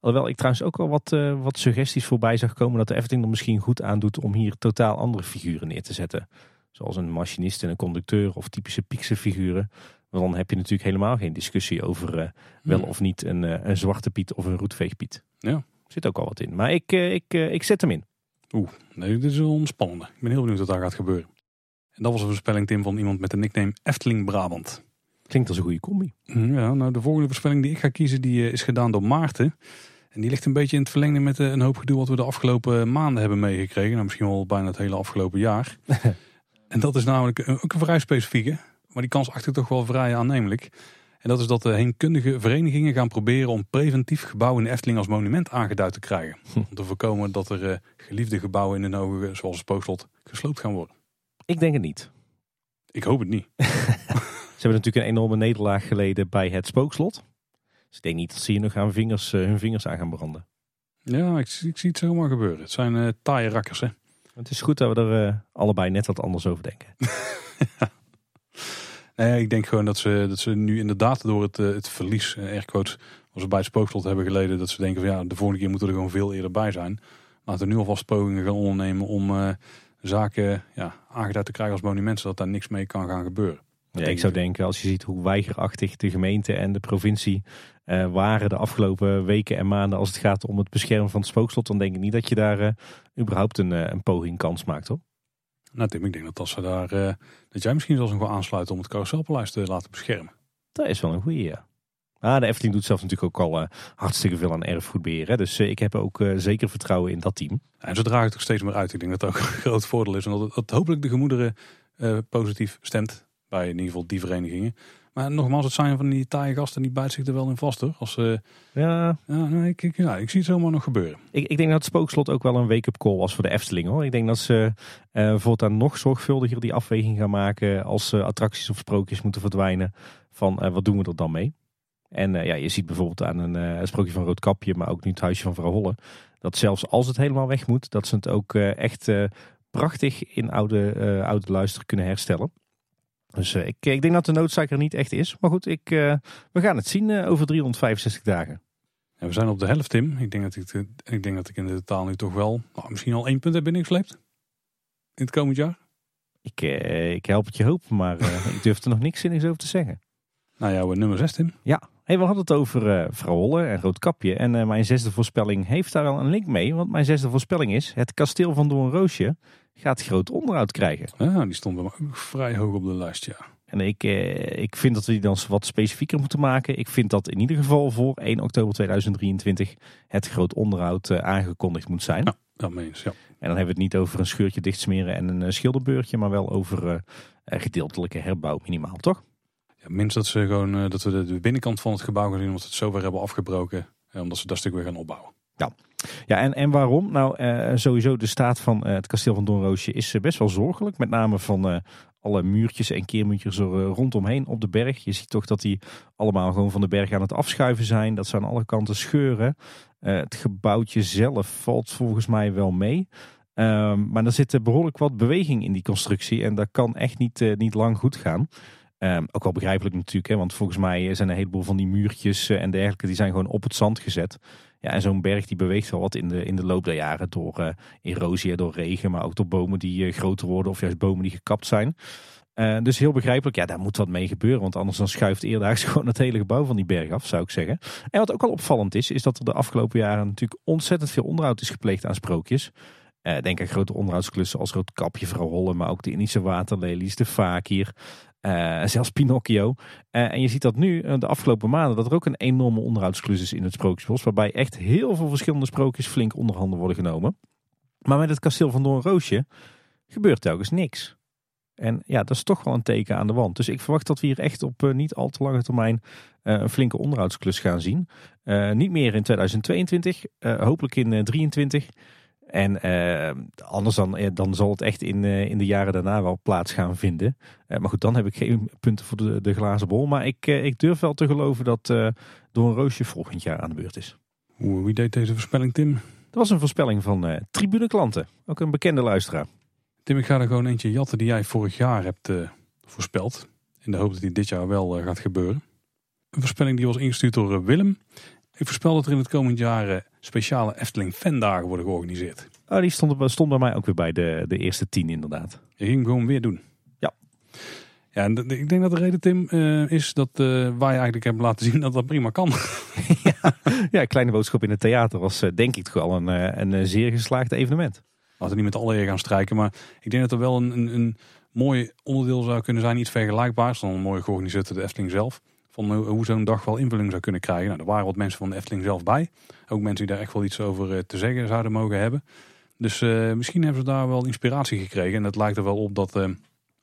Alhoewel ik trouwens ook al wat, wat suggesties voorbij zag komen dat de Efteling er misschien goed aan doet om hier totaal andere figuren neer te zetten. Zoals een machinist en een conducteur of typische Piekse figuren. Want dan heb je natuurlijk helemaal geen discussie over eh, wel of niet een, eh, een zwarte Piet of een roetveegpiet. Ja. Zit ook al wat in. Maar ik, eh, ik, ik zet hem in. nee, dit is wel een spannende. Ik ben heel benieuwd wat daar gaat gebeuren. En dat was een voorspelling, Tim, van iemand met de nickname Efteling Brabant. Klinkt als een goede combi. Ja, nou de volgende voorspelling die ik ga kiezen, die is gedaan door Maarten. En die ligt een beetje in het verlengde met een hoop gedoe wat we de afgelopen maanden hebben meegekregen. Nou, misschien wel bijna het hele afgelopen jaar. en dat is namelijk ook een vrij specifieke, maar die kans achter toch wel vrij aannemelijk. En dat is dat de heenkundige verenigingen gaan proberen om preventief gebouwen in de Efteling als monument aangeduid te krijgen. Om te voorkomen dat er eh, geliefde gebouwen in de ogen, zoals het Spookslot, gesloopt gaan worden. Ik denk het niet. Ik hoop het niet. Ze hebben natuurlijk een enorme nederlaag geleden bij het spookslot. Dus ik denk niet dat ze hier nog aan vingers, eh, hun vingers aan gaan branden. Ja, ik, zie- ik zie het zomaar gebeuren. Het zijn eh taaie rakkers, hè. Het is goed dat we er eh, allebei net wat anders over denken. Nee, ik denk gewoon dat ze, dat ze nu inderdaad door het, eh, het verlies, eh, airquotes, wat ze bij het spookslot hebben geleden, dat ze denken van ja, de volgende keer moeten we er gewoon veel eerder bij zijn. Laten we nu alvast pogingen gaan ondernemen om eh, zaken ja, aangeduid te krijgen als monument, zodat daar niks mee kan gaan gebeuren. Ja, ik zou denken, als je ziet hoe weigerachtig de gemeente en de provincie eh, waren de afgelopen weken en maanden als het gaat om het beschermen van het spookslot, dan denk ik niet dat je daar eh, überhaupt een, eh, een poging kans maakt hoor. Nou Tim, ik denk dat als ze daar, eh, dat jij misschien zelfs nog wel aansluit om het carouselpaleis te laten beschermen. Dat is wel een goeie, ja. Ah, de Efteling doet zelf natuurlijk ook al eh, hartstikke veel aan erfgoedbeheer. Hè? Dus eh, ik heb ook zeker vertrouwen in dat team. En ze dragen het er steeds meer uit. Ik denk dat dat ook een groot voordeel is. En dat dat hopelijk de gemoederen positief stemt. Bij in ieder geval die verenigingen. Maar nogmaals, het zijn van die taaie gasten die bijt zich er wel in vast hoor. Als, eh, Ja, ja, nee, ik, ik- ja, ik zie het zomaar nog gebeuren. ik, ik denk dat het spookslot ook wel een wake-up call was voor de Efteling hoor. Ik denk dat ze eh voortaan nog zorgvuldiger die afweging gaan maken als eh, attracties of sprookjes moeten verdwijnen. Van wat doen we er dan mee? En ja, je ziet bijvoorbeeld aan een sprookje van Roodkapje, maar ook nu het huisje van vrouw Holle. Dat zelfs als het helemaal weg moet, dat ze het ook echt prachtig in oude, oude luister kunnen herstellen. Dus eh, ik, ik denk dat de noodzaak er niet echt is. Maar goed, ik, eh, we gaan het zien eh, over 365 dagen. En we zijn op de helft Tim. Ik denk dat ik, ik, denk dat ik in de totaal nu toch wel nou, misschien al één punt heb binnengesleept. In het komend jaar. Ik, eh, ik help het je hoop, maar eh, ik durf er nog niks zinnigs over te zeggen. Nou ja, nummer 6 Tim. Ja, hey, we hadden het over eh vrouw Holle en Roodkapje. En eh, mijn zesde voorspelling heeft daar wel een link mee. Want mijn zesde voorspelling is, het kasteel van Doornroosje gaat groot onderhoud krijgen. Die stond ook vrij hoog op de lijst, ja. En ik, eh, ik vind dat we die dan wat specifieker moeten maken. Ik vind dat in ieder geval voor 1 oktober 2023 het groot onderhoud eh, aangekondigd moet zijn. Ja. Dat meen je, ja. En dan hebben we het niet over een scheurtje dichtsmeren en een eh, schilderbeurtje, maar wel over eh, gedeeltelijke herbouw minimaal, toch? ja minst dat, ze gewoon, eh, dat we de, de binnenkant van het gebouw gaan zien, omdat ze het zover hebben afgebroken. omdat ze dat stuk weer gaan opbouwen. Ja, en, en waarom? Nou, eh, sowieso de staat van eh, het kasteel van Doornroosje is eh, best wel zorgelijk. Met name van alle muurtjes en keermuurtjes er rondomheen op de berg. Je ziet toch dat die allemaal gewoon van de berg aan het afschuiven zijn. Dat ze aan alle kanten scheuren. Het gebouwtje zelf valt volgens mij wel mee. Ehm, maar er zit eh, behoorlijk wat beweging in die constructie. En dat kan echt niet, niet lang goed gaan. Ehm, ook wel begrijpelijk natuurlijk, hè, want volgens mij zijn een heleboel van die muurtjes en dergelijke, die zijn gewoon op het zand gezet. Ja, en zo'n berg die beweegt wel wat in de, in de loop der jaren door eh, erosie, door regen, maar ook door bomen die eh, groter worden of juist bomen die gekapt zijn. Eh, dus heel begrijpelijk, ja, daar moet wat mee gebeuren, want anders dan schuift eerdaags gewoon het hele gebouw van die berg af, zou ik zeggen. En wat ook wel opvallend is, is dat er de afgelopen jaren natuurlijk ontzettend veel onderhoud is gepleegd aan sprookjes. Denk aan grote onderhoudsklussen als Roodkapje, Vrouw Holle, maar ook de Indische waterlelies, de Fakir, eh, zelfs Pinocchio. Eh, en je ziet dat nu, eh, de afgelopen maanden, dat er ook een enorme onderhoudsklus is in het Sprookjesbos. Waarbij echt heel veel verschillende sprookjes flink onderhanden worden genomen. Maar met het kasteel van Doornroosje gebeurt telkens niks. En ja, dat is toch wel een teken aan de wand. Dus ik verwacht dat we hier echt op niet al te lange termijn een flinke onderhoudsklus gaan zien. Niet meer in 2022, eh, hopelijk in 2023. En eh, anders dan, eh, dan zal het echt in, eh, in de jaren daarna wel plaats gaan vinden. Maar goed, dan heb ik geen punten voor de, de glazen bol. Maar ik, ik durf wel te geloven dat door een roosje volgend jaar aan de beurt is. Hoe, wie deed deze voorspelling, Tim? Dat was een voorspelling van Tribune Klanten. Ook een bekende luisteraar. Tim, ik ga er gewoon eentje jatten die jij vorig jaar hebt voorspeld. In de hoop dat die dit jaar wel gaat gebeuren. Een voorspelling die was ingestuurd door Willem. Ik voorspel dat er in het komend jaar eh, speciale Efteling fandagen worden georganiseerd. Oh, die stond, stond bij mij ook weer bij de, de eerste tien inderdaad. Je ging hem gewoon weer doen. Ja. Ja, en ik denk dat de reden, Tim, eh, is dat eh, wij eigenlijk hebben laten zien dat dat prima kan. Ja, Kleine Boodschap in het Theater was denk ik toch wel een, een zeer geslaagd evenement. Laten we niet met alle eer gaan strijken, maar ik denk dat er wel een, een, een mooi onderdeel zou kunnen zijn, iets vergelijkbaars dan een mooi georganiseerd de Efteling zelf. Van hoe zo'n dag wel invulling zou kunnen krijgen. Nou, er waren wat mensen van de Efteling zelf bij. Ook mensen die daar echt wel iets over te zeggen zouden mogen hebben. Dus misschien hebben ze daar wel inspiratie gekregen. En het lijkt er wel op dat,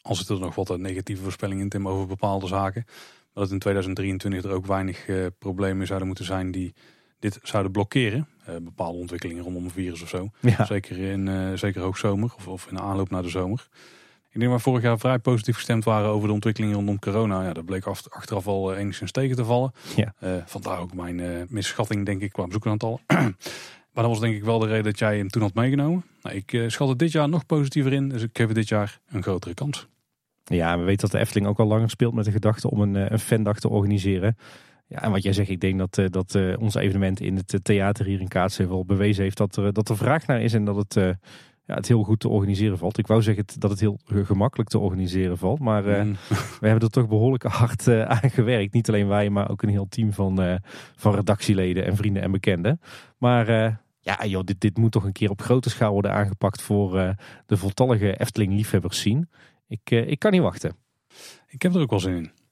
als het er nog wat negatieve voorspellingen in Tim over bepaalde zaken, dat in 2023 er ook weinig problemen zouden moeten zijn die dit zouden blokkeren. Bepaalde ontwikkelingen rondom een virus of zo. Zeker in zeker hoogzomer of, of in de aanloop naar de zomer. Ik denk dat we vorig jaar vrij positief gestemd waren over de ontwikkelingen rondom corona. Ja, dat bleek achteraf al uh, enigszins tegen te vallen. Ja. vandaar ook mijn misschatting denk ik qua bezoekeraantallen. maar dat was denk ik wel de reden dat jij hem toen had meegenomen. Nou, ik schat het dit jaar nog positiever in. Dus ik geef het dit jaar een grotere kans. Ja, we weten dat de Efteling ook al langer speelt met de gedachte om een, een fandag te organiseren. Ja, en wat jij zegt, ik denk dat, uh, dat uh, ons evenement in het theater hier in Kaatsheuvel bewezen heeft dat er, dat er vraag naar is en dat het, uh, ja, het heel goed te organiseren valt. Ik wou zeggen dat het heel gemakkelijk te organiseren valt, maar mm. we hebben er toch behoorlijk hard aan gewerkt. Niet alleen wij, maar ook een heel team van, van redactieleden en vrienden en bekenden. Maar ja, joh, dit, dit moet toch een keer op grote schaal worden aangepakt voor de voltallige Efteling-liefhebbers zien. Ik, ik kan niet wachten. Ik heb er ook wel zin in.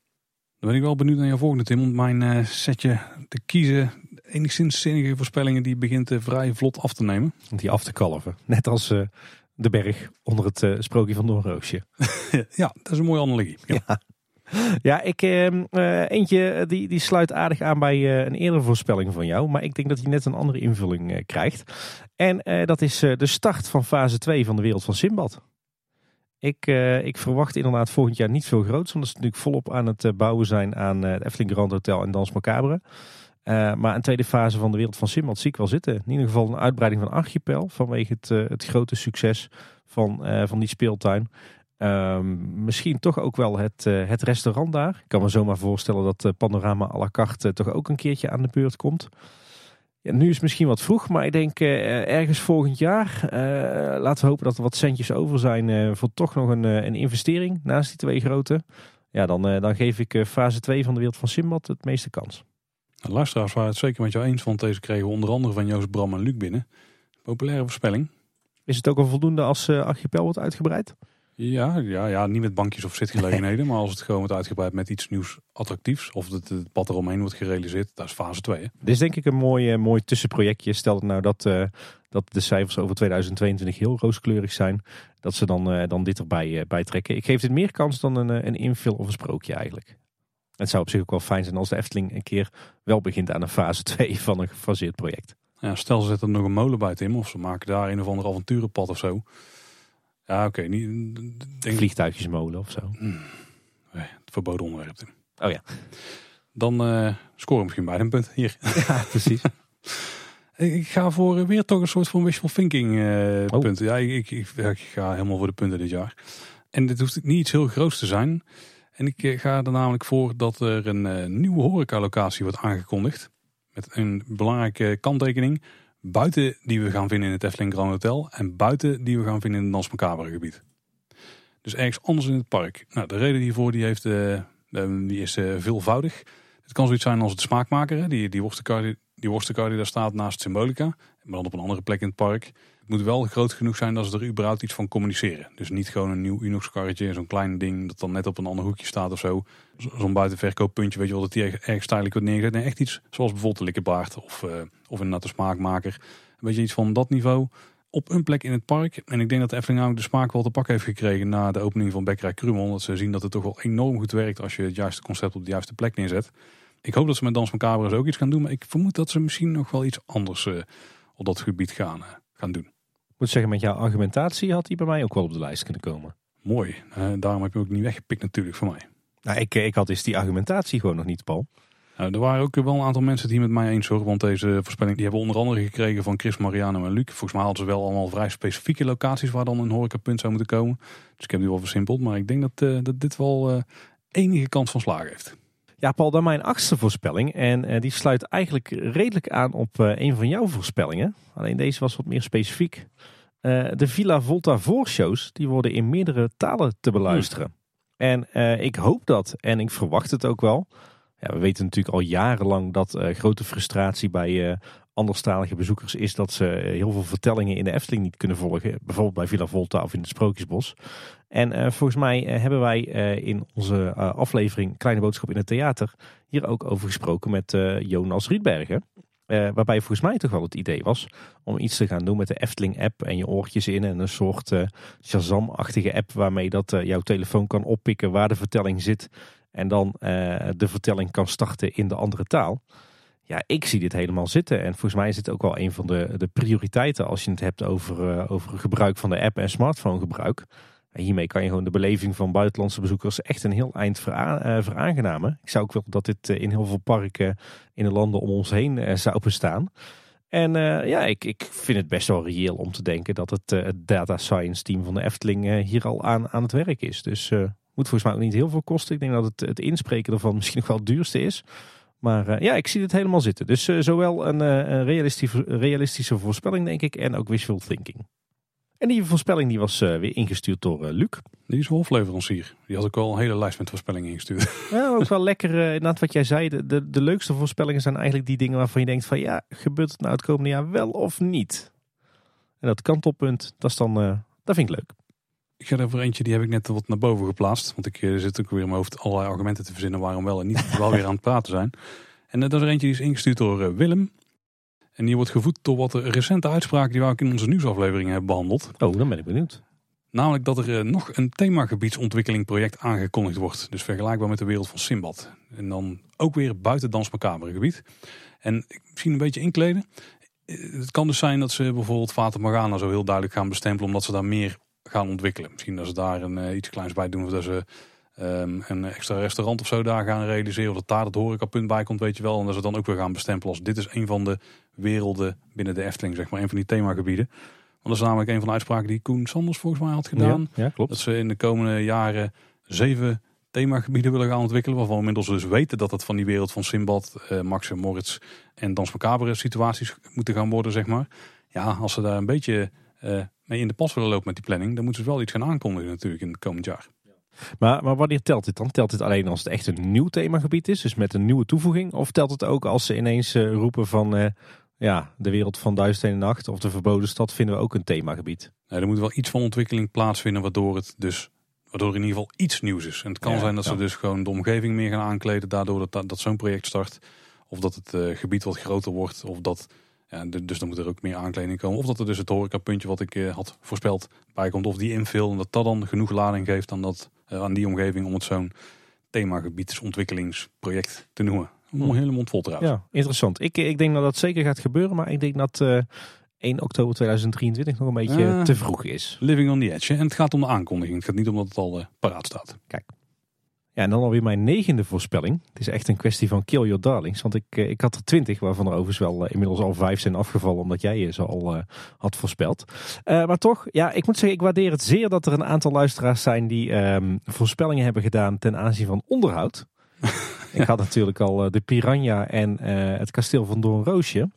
Dan ben ik wel benieuwd naar jouw volgende, Tim. Om mijn uh, setje te kiezen. Enigszins zinnige voorspellingen die begint uh, vrij vlot af te nemen. Die af te kalven. Net als uh, de berg onder het sprookje van Doornroosje. ja, dat is een mooie analogie. Ja. ja. Ja, ik, ehm, eentje die, die sluit aardig aan bij een eerdere voorspelling van jou. Maar ik denk dat hij net een andere invulling krijgt. En dat is de start van fase 2 van de wereld van Simbad. Ik, uh, ik verwacht inderdaad volgend jaar niet veel groots. Want dat is natuurlijk volop aan het eh, bouwen zijn aan uh, het Efteling Grand Hotel en Dans Macabre. maar een tweede fase van de wereld van Simbad zie ik wel zitten. In ieder geval een uitbreiding van Archipel. Vanwege het, het grote succes van, van die speeltuin. Ehm, misschien toch ook wel het, het restaurant daar. Ik kan me zomaar voorstellen dat Panorama à la carte toch ook een keertje aan de beurt komt. Ja, nu is het misschien wat vroeg, maar ik denk uh, ergens volgend jaar. Uh, laten we hopen dat er wat centjes over zijn uh, voor toch nog een, een investering naast die twee grote. Ja, dan, dan geef ik fase 2 van de wereld van Simbad het meeste kans. Nou, luisteraars waren het zeker met jou eens, want deze kregen we onder andere van Joost Bram en Luc binnen. Populaire voorspelling. Is het ook al voldoende als archipel wordt uitgebreid? Ja, ja, ja, niet met bankjes of zitgelegenheden, maar als het gewoon wordt uitgebreid met iets nieuws attractiefs of het, het pad eromheen wordt gerealiseerd, dat is fase 2. Dit is denk ik een mooi, uh, mooi tussenprojectje. Stel nou dat, uh, dat de cijfers over 2022 heel rooskleurig zijn, dat ze dan, uh, dan dit erbij bij trekken. Ik geef dit meer kans dan een, een invul of een sprookje eigenlijk. Het zou op zich ook wel fijn zijn als de Efteling een keer wel begint aan een fase 2 van een gefaseerd project. Ja, stel ze zetten er nog een molen bij Tim of ze maken daar een of ander avonturenpad of zo. Ja, oké. Okay. Denk... Vliegtuigjesmolen of zo. Nee, het verboden onderwerp. Oh ja. Dan uh, scoren misschien bij een punt hier. Ja, precies. ik ga voor eh, weer toch een soort van wishful thinking uh, punten. Ja, ik, ik, ik, ga helemaal voor de punten dit jaar. En dit hoeft niet iets heel groots te zijn. En ik ga er namelijk voor dat er een uh, nieuwe horecalocatie wordt aangekondigd. Met een belangrijke kanttekening buiten die we gaan vinden in het Efteling Grand Hotel en buiten die we gaan vinden in het Dans Macabre gebied. Dus ergens anders in het park. Nou, de reden hiervoor die heeft, uh, die is uh, veelvoudig. Het kan zoiets zijn als het smaakmaker, die, die, die die daar staat naast Symbolica, maar dan op een andere plek in het park moet wel groot genoeg zijn dat ze er überhaupt iets van communiceren. Dus niet gewoon een nieuw Unox karretje, zo'n klein ding dat dan net op een ander hoekje staat of zo. Zo'n buitenverkooppuntje, weet je wel, dat die erg stylish wordt neergezet. Nee, echt iets zoals bijvoorbeeld de likkebaard of, uh, of een natte smaakmaker. Een beetje iets van dat niveau op een plek in het park. En ik denk dat de ook de smaak wel te pak heeft gekregen na de opening van Bekkerij Krumel. Dat ze zien dat het toch wel enorm goed werkt als je het juiste concept op de juiste plek neerzet. Ik hoop dat ze met Dans van Cabres ook iets gaan doen. Maar ik vermoed dat ze misschien nog wel iets anders uh, op dat gebied gaan, uh, gaan doen moet zeggen, met jouw argumentatie had hij bij mij ook wel op de lijst kunnen komen. Mooi. Uh, daarom heb je ook niet weggepikt natuurlijk voor mij. Nou, ik, ik had dus die argumentatie gewoon nog niet, Paul. Nou, er waren ook wel een aantal mensen die met mij eens hoor. Want deze voorspelling die hebben onder andere gekregen van Chris, Mariano en Luc. Volgens mij hadden ze wel allemaal vrij specifieke locaties waar dan een horecapunt zou moeten komen. Dus ik heb die wel versimpeld. Maar ik denk dat, uh, dat dit wel uh, enige kans van slagen heeft. Ja, Paul, dan mijn achtste voorspelling. En uh, die sluit eigenlijk redelijk aan op uh, een van jouw voorspellingen. Alleen deze was wat meer specifiek. Uh, de Villa Volta voorshows die worden in meerdere talen te beluisteren. Hmm. En ik hoop dat en ik verwacht het ook wel. Ja, we weten natuurlijk al jarenlang dat grote frustratie bij anderstalige bezoekers is dat ze heel veel vertellingen in de Efteling niet kunnen volgen. Bijvoorbeeld bij Villa Volta of in het Sprookjesbos. En uh, volgens mij uh, hebben wij in onze aflevering Kleine Boodschap in het Theater hier ook over gesproken met Jonas Rietbergen. waarbij volgens mij toch wel het idee was om iets te gaan doen met de Efteling-app en je oortjes in. En een soort Shazam-achtige app waarmee dat jouw telefoon kan oppikken waar de vertelling zit. En dan de vertelling kan starten in de andere taal. Ja, ik zie dit helemaal zitten. En volgens mij is dit ook wel een van de, de prioriteiten als je het hebt over, over gebruik van de app en smartphone gebruik. En hiermee kan je gewoon de beleving van buitenlandse bezoekers echt een heel eind vera uh, veraangenamen. Ik zou ook willen dat dit eh, in heel veel parken in de landen om ons heen zou bestaan. En ja, ik, ik vind het best wel reëel om te denken dat het, het data science team van de Efteling hier al aan, aan het werk is. Dus moet volgens mij ook niet heel veel kosten. Ik denk dat het, het inspreken ervan misschien nog wel het duurste is. Maar ja, ik zie het helemaal zitten. Dus zowel een, een realistische, realistische voorspelling denk ik en ook wishful thinking. En die voorspelling die was weer ingestuurd door Luc. Die is hofleverancier. Die had ook al een hele lijst met voorspellingen ingestuurd. Ja, ook wel lekker. Inderdaad wat jij zei. De, de, de, leukste voorspellingen zijn eigenlijk die dingen waarvan je denkt van ja, gebeurt het nou het komende jaar wel of niet? En dat kantelpunt, dat is dan, dat vind ik leuk. Ik ga er voor eentje, die heb ik net wat naar boven geplaatst. Want ik zit ook weer in mijn hoofd allerlei argumenten te verzinnen waarom wel en niet wel weer aan het praten zijn. En dat is er eentje die is ingestuurd door Willem. En die wordt gevoed door wat recente uitspraken die we ook in onze nieuwsaflevering hebben behandeld. Oh, dan ben ik benieuwd. Namelijk dat er eh, nog een themagebiedsontwikkelingproject aangekondigd wordt. Dus vergelijkbaar met de wereld van Simbad. En dan ook weer buiten Dans Macabre gebied. En misschien een beetje inkleden. Eh, het kan dus zijn dat ze bijvoorbeeld Fata Morgana zo heel duidelijk gaan bestempelen. Omdat ze daar meer gaan ontwikkelen. Misschien dat ze daar een, uh, iets kleins bij doen. Of dat ze um, een extra restaurant of zo daar gaan realiseren. Of dat daar het horecapunt bij komt, weet je wel. En dat ze dan ook weer gaan bestempelen als dit is een van de werelden binnen de Efteling, zeg maar. Een van die themagebieden. Want dat is namelijk een van de uitspraken die Koen Sanders volgens mij had gedaan. Ja, klopt. Dat ze in de komende jaren zeven themagebieden willen gaan ontwikkelen. Waarvan we inmiddels dus weten dat het van die wereld van Simbad, uh, Max en Moritz en Dans Macabre situaties moeten gaan worden, zeg maar. Ja, als ze daar een beetje uh, in de pas willen lopen met die planning, dan moeten ze wel iets gaan aankondigen natuurlijk in het komend jaar. Maar, maar wanneer telt dit dan? Telt dit alleen als het echt een nieuw themagebied is, dus met een nieuwe toevoeging? Of telt het ook als ze ineens uh, roepen van uh, ja, de wereld van Duizend en Nacht of de Verboden Stad vinden we ook een themagebied? er moet wel iets van ontwikkeling plaatsvinden waardoor het dus waardoor in ieder geval iets nieuws is. En het kan zijn dat ze dus gewoon de omgeving meer gaan aankleden daardoor dat, dat, zo'n project start. Of dat het uh, gebied wat groter wordt. Of dat, ja, dus dan moet er ook meer aankleding komen. Of dat er dus het horecapuntje wat ik had voorspeld bij komt. Of die invul en dat dat dan genoeg lading geeft dan dat eh, aan die omgeving om het zo'n themagebiedsontwikkelingsproject te noemen. Om een hele mond vol trouwens. Ja, interessant. Ik, ik denk dat dat zeker gaat gebeuren, maar ik denk dat uh, eh, 1 oktober 2023 nog een beetje te vroeg is. Living on the edge. En het gaat om de aankondiging. Het gaat niet om dat het al uh, paraat staat. Kijk. Ja, en dan alweer mijn negende voorspelling. Het is echt een kwestie van kill your darlings. Want ik, eh, ik had er twintig, waarvan er overigens wel eh, inmiddels al vijf zijn afgevallen. Omdat jij ze al uh, had voorspeld. Uh, maar toch, ja, ik moet zeggen, ik waardeer het zeer dat er een aantal luisteraars zijn die um, voorspellingen hebben gedaan ten aanzien van onderhoud. ik had natuurlijk al de Piranha en het kasteel van Doornroosje.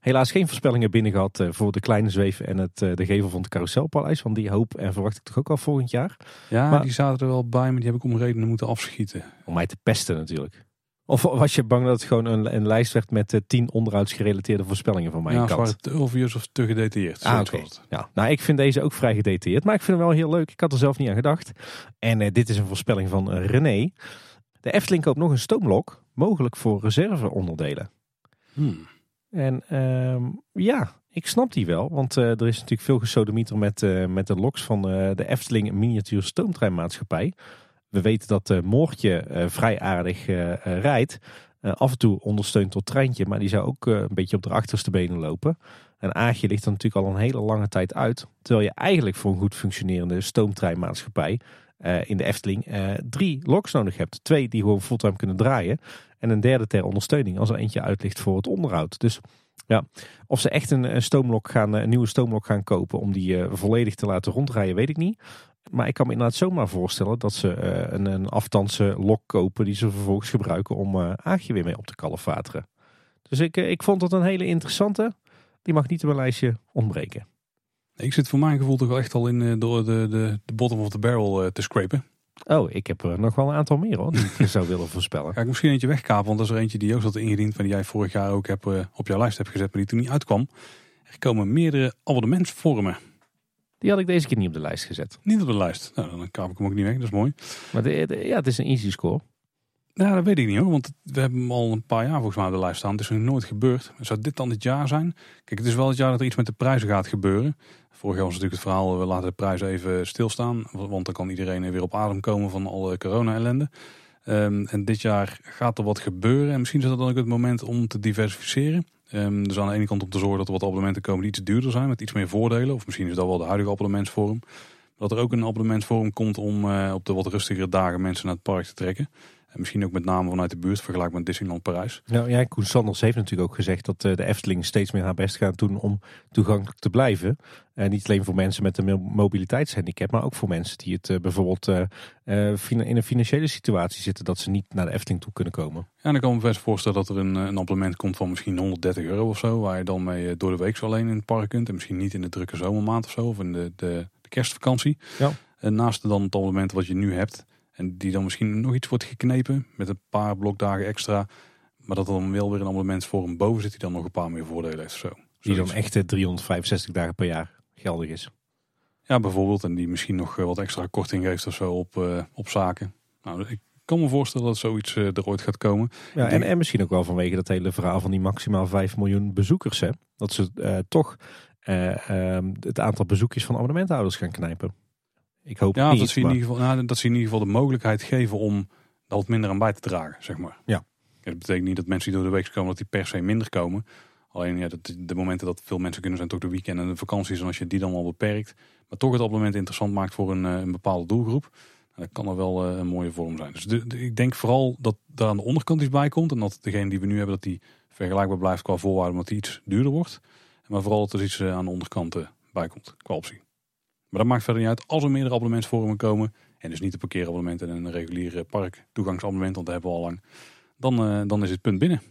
Helaas geen voorspellingen binnen gehad eh, voor de kleine zweef en het, eh, de gevel van het carouselpaleis. Van die hoop en verwacht ik toch ook al volgend jaar. Ja, maar, die zaten er wel bij, maar die heb ik om redenen moeten afschieten. Om mij te pesten natuurlijk. Of was je bang dat het gewoon een, een lijst werd met uh, tien onderhoudsgerelateerde voorspellingen van mijn ja, kant? Ja, te obvious of te gedetailleerd. Ah, oké. Ja, nou, ik vind deze ook vrij gedetailleerd, maar ik vind hem wel heel leuk. Ik had er zelf niet aan gedacht. En dit is een voorspelling van René. De Efteling koopt nog een stoomlok, mogelijk voor reserveonderdelen. Hmm. En ehm, ja, ik snap die wel. Want uh, er is natuurlijk veel gesodemieter met, uh, met de loks van uh, de Efteling Miniatuur Stoomtreinmaatschappij. We weten dat Moortje vrij aardig rijdt. af en toe ondersteunt door treintje, maar die zou ook een beetje op de achterste benen lopen. En Aagje ligt er natuurlijk al een hele lange tijd uit. Terwijl je eigenlijk voor een goed functionerende stoomtreinmaatschappij in de Efteling drie loks nodig hebt. Twee die gewoon fulltime kunnen draaien. En een derde ter ondersteuning als er eentje uit ligt voor het onderhoud. Dus ja, of ze echt een, stoomlok gaan, een nieuwe stoomlok gaan kopen om die uh, volledig te laten rondrijden, weet ik niet. Maar ik kan me inderdaad zomaar voorstellen dat ze uh, een, een aftandse lok kopen die ze vervolgens gebruiken om uh, Aagje weer mee op te kalfateren. Dus ik, ik vond dat een hele interessante. Die mag niet op mijn lijstje ontbreken. Ik zit voor mijn gevoel toch wel echt al in door de, de, de bottom of the barrel te scrapen. Oh, ik heb er nog wel een aantal meer hoor, die ik zou willen voorspellen. Ga ik misschien eentje wegkapen, want dat is er eentje die Joost had ingediend, van die jij vorig jaar ook heb, uh, op jouw lijst hebt gezet, maar die toen niet uitkwam. Er komen meerdere abonnementsvormen. Die had ik deze keer niet op de lijst gezet. Niet op de lijst. Nou, dan kaap ik hem ook niet weg, dat is mooi. Maar de, ja, het is een easy score. Nou, dat weet ik niet hoor, want we hebben hem al een paar jaar volgens mij op de lijst staan. Het is nog nooit gebeurd. Zou dit dan dit jaar zijn? Kijk, het is wel het jaar dat er iets met de prijzen gaat gebeuren. Vorig jaar was natuurlijk het verhaal, we laten de prijzen even stilstaan. Want dan kan iedereen weer op adem komen van alle corona-ellende. Um, en dit jaar gaat er wat gebeuren. En misschien is dat dan ook het moment om te diversificeren. Um, dus aan de ene kant om te zorgen dat er wat abonnementen komen die iets duurder zijn, met iets meer voordelen. Of misschien is dat wel de huidige abonnementsvorm. Dat er ook een abonnementsvorm komt om uh, op de wat rustigere dagen mensen naar het park te trekken. En misschien ook met name vanuit de buurt, vergelijk met Disneyland Parijs. Nou ja, Koen Sanders heeft natuurlijk ook gezegd dat eh, de Efteling steeds meer haar best gaat doen om toegankelijk te blijven. En niet alleen voor mensen met een mobiliteitshandicap, maar ook voor mensen die het uh, bijvoorbeeld uh, in een financiële situatie zitten dat ze niet naar de Efteling toe kunnen komen. Ja, en dan kan ik me best voorstellen dat er een, een abonnement komt van misschien 130 euro of zo, waar je dan mee door de week zo alleen in het park kunt. En misschien niet in de drukke zomermaand of zo, of in de, de, de kerstvakantie. Ja. En naast dan het abonnement wat je nu hebt, en die dan misschien nog iets wordt geknepen met een paar blokdagen extra. Maar dat er dan wel weer een abonnementsvorm boven zit die dan nog een paar meer voordelen heeft. Zo. Die dan echt 365 dagen per jaar geldig is. Ja, bijvoorbeeld. En die misschien nog wat extra korting geeft of zo op, uh, op zaken. Nou, ik kan me voorstellen dat zoiets uh, er ooit gaat komen. Ja, en, en misschien ook wel vanwege dat hele verhaal van die maximaal 5 miljoen bezoekers. Hè? Dat ze uh, toch ehm, het aantal bezoekjes van abonnementhouders gaan knijpen. Ik hoop ja, niet. Dat ze, in ieder geval, nou, dat ze in ieder geval de mogelijkheid geven om daar wat minder aan bij te dragen, zeg maar. Ja. dat betekent niet dat mensen die door de week komen, dat die per se minder komen. Alleen ja, dat, de momenten dat veel mensen kunnen zijn toch de weekend en de vakanties. En als je die dan al beperkt, maar toch het abonnement interessant maakt voor een, eh, een bepaalde doelgroep. Dan kan er wel eh, een mooie vorm zijn. Dus de, ik denk vooral dat daar aan de onderkant iets bij komt. En dat degene die we nu hebben, dat die vergelijkbaar blijft qua voorwaarden, omdat die iets duurder wordt. Maar vooral dat er iets eh, aan de onderkant bij komt, qua optie. Maar dat maakt verder niet uit als er meerdere abonnementsvormen komen. En dus niet een parkeerabonnement en een reguliere parktoegangsabonnement, want dat hebben we al lang. Dan, uh, dan is het punt binnen.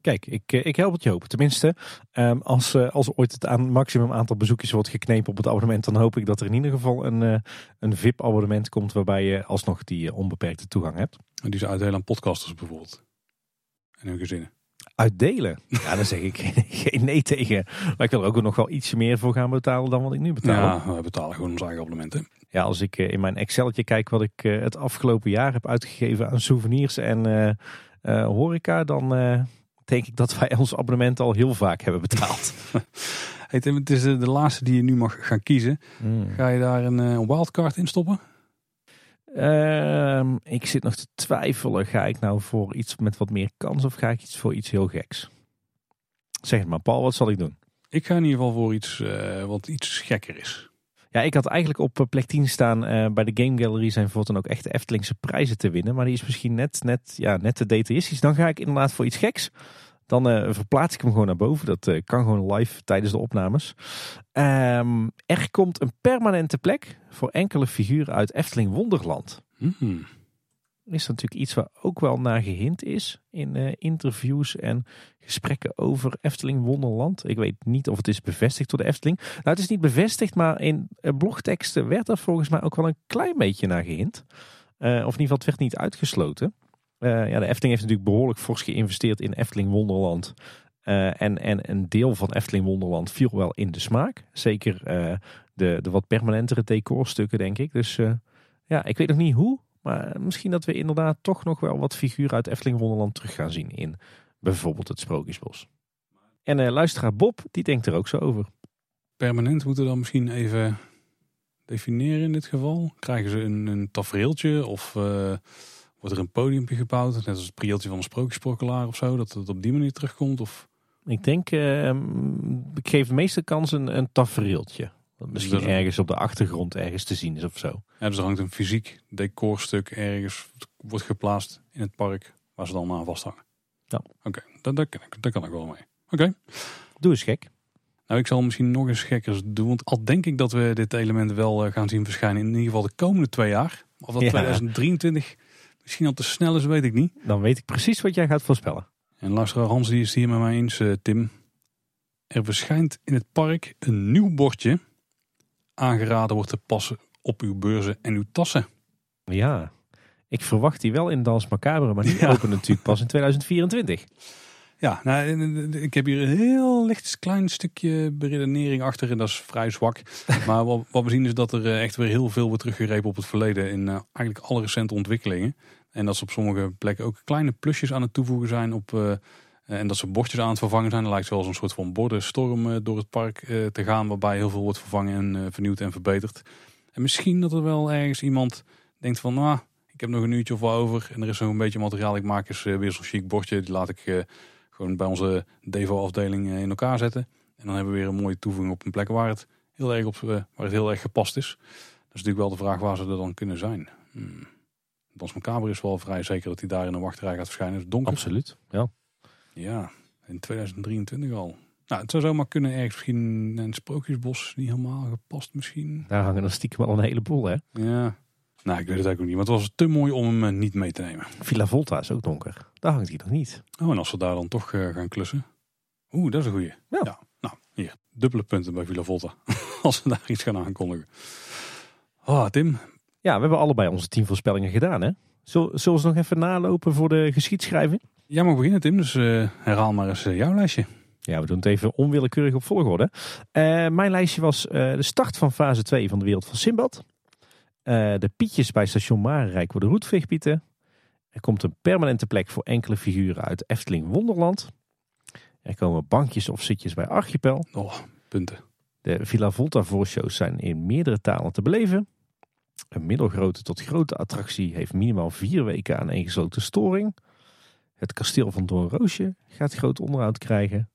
Kijk, ik, eh, ik help het je hopen. Tenminste, um, als, uh, als ooit het aan, maximum aantal bezoekjes wordt geknepen op het abonnement, dan hoop ik dat er in ieder geval een, uh, een VIP-abonnement komt waarbij je alsnog die onbeperkte toegang hebt. En die ze uitdelen aan podcasters bijvoorbeeld. En hun gezinnen. Uitdelen? Ja, daar zeg ik geen nee tegen. Maar ik wil er ook nog wel ietsje meer voor gaan betalen dan wat ik nu betaal. Ja, we betalen gewoon ons eigen abonnementen. Ja, als ik in mijn Excelletje kijk wat ik het afgelopen jaar heb uitgegeven aan souvenirs en uh, horeca, dan denk ik dat wij ons abonnement al heel vaak hebben betaald. hey Tim, het is de laatste die je nu mag gaan kiezen. Hmm. Ga je daar een wildcard in stoppen? Uh, ik zit nog te twijfelen. Ga ik nou voor iets met wat meer kans of ga ik iets voor iets heel geks? Zeg het maar, Paul, wat zal ik doen? Ik ga in ieder geval voor iets uh, wat iets gekker is. Ja, ik had eigenlijk op eh, plek 10 staan uh, bij de Game Gallery zijn voor dan ook echt de Eftelingse prijzen te winnen. Maar die is misschien net, net, ja, net te detailistisch. Dan ga ik inderdaad voor iets geks. Dan uh, verplaats ik hem gewoon naar boven. Dat uh, kan gewoon live tijdens de opnames. Um, er komt een permanente plek voor enkele figuren uit Efteling Wonderland. Mm. Is natuurlijk iets waar ook wel naar gehind is in uh, interviews en gesprekken over Efteling Wonderland. Ik weet niet of het is bevestigd door de Efteling. Nou, het is niet bevestigd, maar in blogteksten werd er volgens mij ook wel een klein beetje naar gehind. of in ieder geval, het werd niet uitgesloten. Uh, ja, de Efteling heeft natuurlijk behoorlijk fors geïnvesteerd in Efteling Wonderland. Uh, en, en een deel van Efteling Wonderland viel wel in de smaak. Zeker uh, de, de wat permanentere decorstukken, denk ik. Dus ja, ik weet nog niet hoe. Maar misschien dat we inderdaad toch nog wel wat figuren uit Efteling Wonderland terug gaan zien. In bijvoorbeeld het Sprookjesbos. En luisteraar Bob, die denkt er ook zo over. Permanent moeten we dan misschien even definiëren in dit geval. Krijgen ze een, een tafereeltje of Wordt er een podiumpje gebouwd, net als het prieltje van een sprookjesprokkelaar of zo, dat het op die manier terugkomt? Of? Ik denk, uh, ik geef de meeste kans een, een tafereeltje. Dat misschien dus ergens op de achtergrond ergens te zien is of zo. Ja, dus er hangt een fysiek decorstuk ergens, wordt geplaatst in het park, waar ze dan aan vasthangen. Ja. Oké, okay, daar, daar, daar, kan ik wel mee. Oké. Doe eens gek. Nou, ik zal misschien nog eens gekkers doen. Want al denk ik dat we dit element wel eh, gaan zien verschijnen in ieder geval de komende twee jaar. Of dat ja. 2023 Misschien al te snel is, weet ik niet. Dan weet ik precies wat jij gaat voorspellen. En luisteraar Hans die is hier met mij eens, uh, Tim. Er verschijnt in het park een nieuw bordje. Aangeraden wordt te passen op uw beurzen en uw tassen. Ja, ik verwacht die wel in Dans Macabre, maar die Ja. natuurlijk pas in 2024. Ja, nou, ik heb hier een heel licht klein stukje beredenering achter en dat is vrij zwak. Maar wat, wat we zien is dat er eh, echt weer heel veel wordt teruggegrepen op het verleden in eh, eigenlijk alle recente ontwikkelingen. En dat ze op sommige plekken ook kleine plusjes aan het toevoegen zijn op... eh, en dat ze bordjes aan het vervangen zijn. Er lijkt wel een soort van bordenstorm door het park te gaan. Waarbij heel veel wordt vervangen en vernieuwd en verbeterd. En misschien dat er wel ergens iemand denkt van... Nou, ik heb nog een uurtje of wat over. En er is zo'n beetje materiaal. Ik maak eens weer zo'n chic bordje. Die laat ik gewoon bij onze Devo-afdeling eh, in elkaar zetten. En dan hebben we weer een mooie toevoeging op een plek waar het heel erg, op, eh, waar het heel erg gepast is. Dat is natuurlijk wel de vraag waar ze er dan kunnen zijn. Hmm. Dans Macabre is wel vrij zeker dat hij daar in een wachtrij gaat verschijnen. Het is donker. Absoluut. Ja. Ja, in 2023 al. Nou, het zou zomaar kunnen ergens misschien een sprookjesbos niet helemaal gepast misschien. Daar hangen er stiekem al een heleboel, hè? Ja. Nou, ik weet het eigenlijk ook niet. Maar het was te mooi om hem eh, niet mee te nemen. Villa Volta is ook donker. Daar hangt hij nog niet. Oh, en als we daar dan toch eh, gaan klussen. Oeh, dat is een goeie. Ja. Nou, hier. Dubbele punten bij Villa Volta. als we daar iets gaan aankondigen. Oh, Tim. Ja, we hebben allebei onze tien voorspellingen gedaan, hè? Zullen we ze nog even nalopen voor de geschiedschrijving? Jij mag beginnen, Tim. Dus eh, herhaal maar eens eh, jouw lijstje. Ja, we doen het even onwillekeurig op volgorde. Mijn lijstje was de start van fase 2 van de wereld van Simbad. De pietjes bij station Marenrijk worden roetveegpieten. Er komt een permanente plek voor enkele figuren uit Efteling Wonderland. Er komen bankjes of zitjes bij Archipel. Oh, punten. De Villa Volta voorshows zijn in meerdere talen te beleven. Een middelgrote tot grote attractie heeft minimaal vier weken aan één gesloten storing. Het kasteel van Doornroosje gaat groot onderhoud krijgen.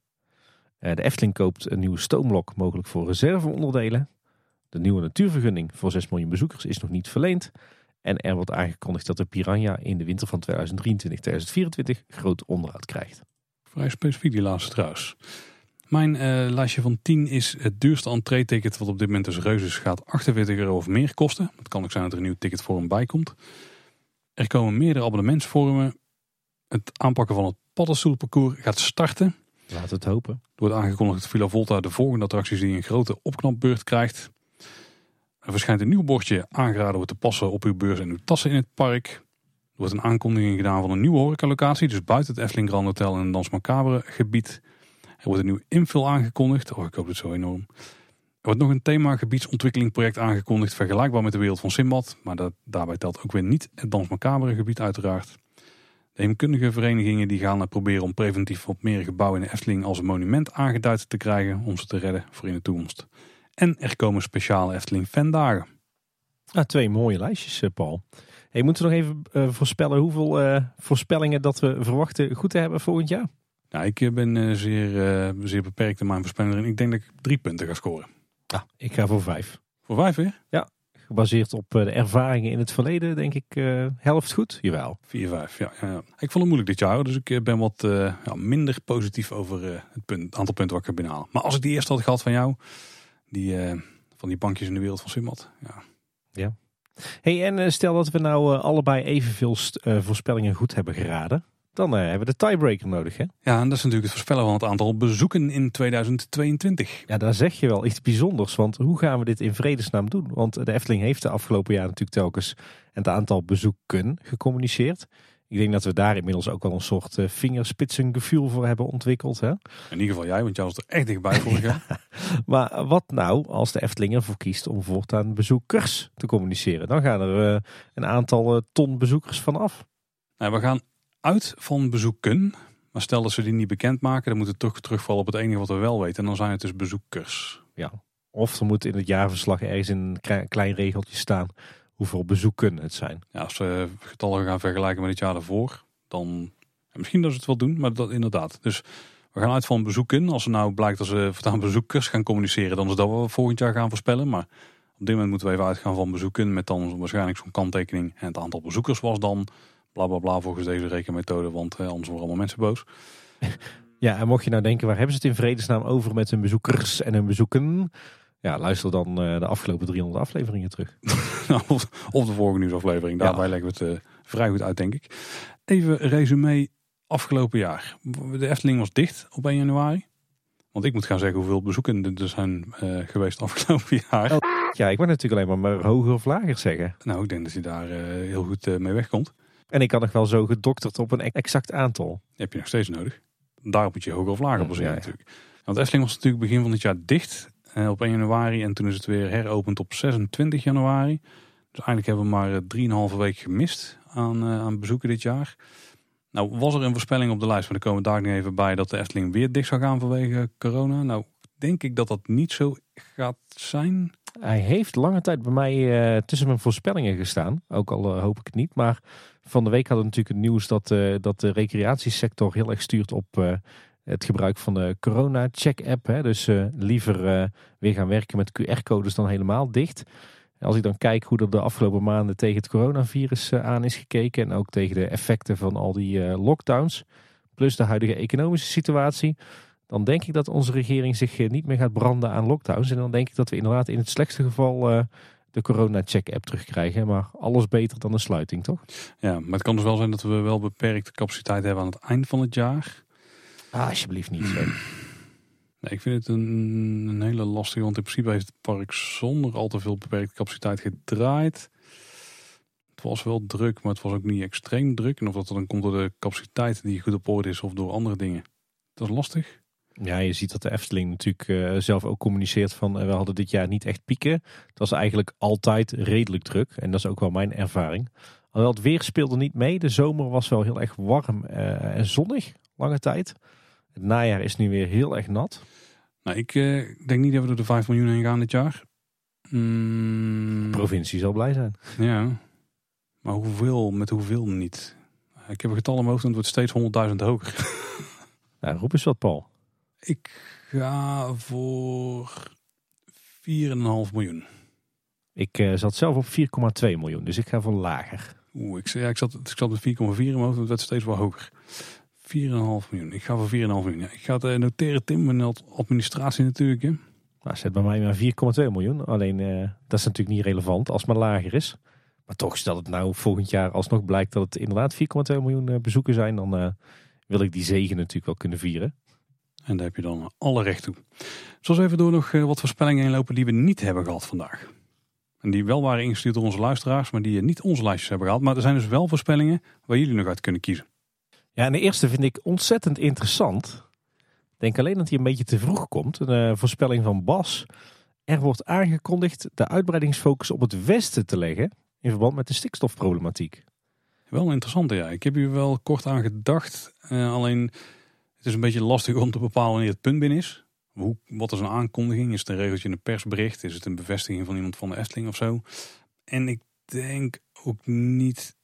Eh, De Efteling koopt een nieuwe stoomlok, mogelijk voor reserveonderdelen. De nieuwe natuurvergunning voor 6 miljoen bezoekers is nog niet verleend. En er wordt aangekondigd dat de Piranha in de winter van 2023-2024 groot onderhoud krijgt. Vrij specifiek die laatste trouwens. Mijn eh, lijstje van 10 is het duurste entree-ticket wat op dit moment dus Reuses gaat 48 euro of meer kosten. Het kan ook zijn dat er een nieuw ticketvorm bij komt. Er komen meerdere abonnementsvormen. Het aanpakken van het paddenstoelparcours gaat starten. Laten we het hopen. Er wordt aangekondigd dat Villa Volta de volgende attracties die een grote opknapbeurt krijgt. Er verschijnt een nieuw bordje aangeraden wordt te passen op uw beurs en uw tassen in het park. Er wordt een aankondiging gedaan van een nieuwe horecalocatie, dus buiten het Efteling Grand Hotel en het Dans Macabre gebied. Er wordt een nieuw invul aangekondigd. Oh, ik hoop het zo enorm. Er wordt nog een themagebiedsontwikkelingproject aangekondigd, vergelijkbaar met de wereld van Simbad. Maar dat, daarbij telt ook weer niet het Dans Macabre gebied uiteraard. De heemkundige verenigingen die gaan er proberen om preventief wat meer gebouwen in de Efteling als een monument aangeduid te krijgen om ze te redden voor in de toekomst. En er komen speciale Efteling fandagen. Ah, twee mooie lijstjes, eh, Paul. Hey, moeten we nog even eh, voorspellen hoeveel eh, voorspellingen dat we verwachten goed te hebben volgend jaar? Nou, ik ben zeer, zeer beperkt in mijn voorspelling. Ik denk dat ik drie punten ga scoren. Ah, ik ga voor vijf. Voor vijf weer? Gebaseerd op de ervaringen in het verleden, denk ik helft goed. Jawel. Vier, vijf. Ja, ja, ja. Ik vond het moeilijk dit jaar, dus ik ben wat ja, minder positief over het, punt, aantal punten wat ik heb binnenhaal. Maar als ik die eerste had gehad van jou, die, eh, van die bankjes in de wereld van Simbad. Ja. Hey, en eh, stel dat we nou eh, allebei evenveel voorspellingen goed hebben geraden. Dan hebben we de tiebreaker nodig, hè? ja, en dat is natuurlijk het voorspellen van het aantal bezoeken in 2022. Ja, daar zeg je wel iets bijzonders. Want hoe gaan we dit in vredesnaam doen? Want de Efteling heeft de afgelopen jaar natuurlijk telkens het aantal bezoeken gecommuniceerd. Ik denk dat we daar inmiddels ook wel een soort eh, vingerspitsengevoel voor hebben ontwikkeld. Hè? In ieder geval jij, want jij was er echt dichtbij vorig jaar. Maar wat nou als de Efteling ervoor kiest om voortaan bezoekers te communiceren? Dan gaan er eh, een aantal eh, ton bezoekers vanaf. Nou, we gaan uit van bezoeken. Maar stel dat ze die niet bekendmaken, dan moet het toch terugvallen op het enige wat we wel weten. En dan zijn het dus bezoekers. Of er moet in het jaarverslag ergens in een kle- klein regeltje staan hoeveel bezoeken het zijn. Ja, als we getallen gaan vergelijken met het jaar daarvoor, dan ja, misschien dat ze het wel doen, maar dat inderdaad. Dus we gaan uit van bezoeken. Als er nou blijkt dat ze voortaan bezoekers gaan communiceren, dan is dat wat we volgend jaar gaan voorspellen. Maar op dit moment moeten we even uitgaan van bezoeken met dan waarschijnlijk zo'n kanttekening. En het aantal bezoekers was dan bla bla bla volgens deze rekenmethode, want eh, anders worden allemaal mensen boos. Ja, en mocht je nou denken, waar hebben ze het in vredesnaam over met hun bezoekers en hun bezoeken? Ja, luister dan eh, de afgelopen 300 afleveringen terug. of, of de vorige nieuwsaflevering. Daarbij Ja. leggen we het eh, vrij goed uit, denk ik. Even resume afgelopen jaar. De Efteling was dicht op 1 januari. Want ik moet gaan zeggen hoeveel bezoeken er zijn eh, geweest afgelopen jaar. Ja, ik wou natuurlijk alleen maar, maar hoger of lager zeggen. Nou, ik denk dat hij daar uh, heel goed uh, mee wegkomt. En ik kan nog wel zo gedokterd op een exact aantal. Die heb je nog steeds nodig. Daarop moet je hoger of lager baseren ja, ja. natuurlijk. Want Efteling was natuurlijk begin van het jaar dicht. Uh, op 1 januari. En toen is het weer heropend op 26 januari. Dus eigenlijk hebben we maar 3,5 week gemist aan, aan bezoeken dit jaar. Nou was er een voorspelling op de lijst, maar daar komen daar nog even bij, dat de Efteling weer dicht zou gaan vanwege corona. Nou denk ik dat dat niet zo gaat zijn. Hij heeft lange tijd bij mij tussen mijn voorspellingen gestaan. Ook al hoop ik het niet. Maar van de week hadden we natuurlijk het nieuws dat, uh, dat de recreatiesector heel erg stuurt op het gebruik van de corona-check-app. Dus liever weer gaan werken met QR-codes dan helemaal dicht. Als ik dan kijk hoe er de afgelopen maanden tegen het coronavirus aan is gekeken. En ook tegen de effecten van al die lockdowns. Plus de huidige economische situatie dan denk ik dat onze regering zich eh, niet meer gaat branden aan lockdowns. En dan denk ik dat we inderdaad in het slechtste geval de corona-check-app terugkrijgen. Maar alles beter dan een sluiting, toch? Ja, maar het kan dus wel zijn dat we wel beperkte capaciteit hebben aan het eind van het jaar. Ah, alsjeblieft niet zo. Nee, ik vind het een, een, hele lastige, want in principe heeft het park zonder al te veel beperkte capaciteit gedraaid. Het was wel druk, maar het was ook niet extreem druk. En of dat dan komt door de capaciteit die goed op orde is of door andere dingen. Dat is lastig. Ja, je ziet dat de Efteling natuurlijk uh, zelf ook communiceert van uh, we hadden dit jaar niet echt pieken. Het was eigenlijk altijd redelijk druk en dat is ook wel mijn ervaring. Alhoewel het weer speelde niet mee. De zomer was wel heel erg warm uh, en zonnig, lange tijd. Het najaar is nu weer heel erg nat. Nou, ik denk niet dat we door de 5 miljoen heen gaan dit jaar. Mm. De provincie zal blij zijn. Ja, maar hoeveel, met hoeveel niet? Ik heb een getal in mijn hoofd en het wordt steeds 100.000 hoger. Nou, roep eens wat, Paul. Ik ga voor 4,5 miljoen. Ik uh, zat zelf op 4,2 miljoen, dus ik ga voor lager. Oeh, ik, ja, ik, zat, ik zat met 4,4 in mijn hoofd, het werd steeds wel hoger. 4,5 miljoen. Ik ga voor 4,5 miljoen. Ja, ik ga het uh, noteren, Tim, met administratie natuurlijk. Hè. Nou, zet bij mij maar 4,2 miljoen. Alleen, uh, dat is natuurlijk niet relevant als het maar lager is. Maar toch, stel het nou volgend jaar alsnog blijkt dat het inderdaad 4,2 miljoen bezoeken zijn, dan wil ik die zegen natuurlijk wel kunnen vieren. En daar heb je dan alle recht toe. Zoals even door nog eh, wat voorspellingen inlopen die we niet hebben gehad vandaag. En die wel waren ingestuurd door onze luisteraars, maar die niet onze lijstjes hebben gehad. Maar er zijn dus wel voorspellingen waar jullie nog uit kunnen kiezen. Ja, en de eerste vind ik ontzettend interessant. Ik denk alleen dat hij een beetje te vroeg komt. Een uh, voorspelling van Bas. Er wordt aangekondigd de uitbreidingsfocus op het westen te leggen in verband met de stikstofproblematiek. Wel een interessante, ja. Ik heb hier wel kort aan gedacht. Uh, alleen het is een beetje lastig om te bepalen wanneer het punt binnen is. Hoe, wat is een aankondiging? Is het een regeltje in een persbericht? Is het een bevestiging van iemand van de Efteling of zo? En ik denk ook niet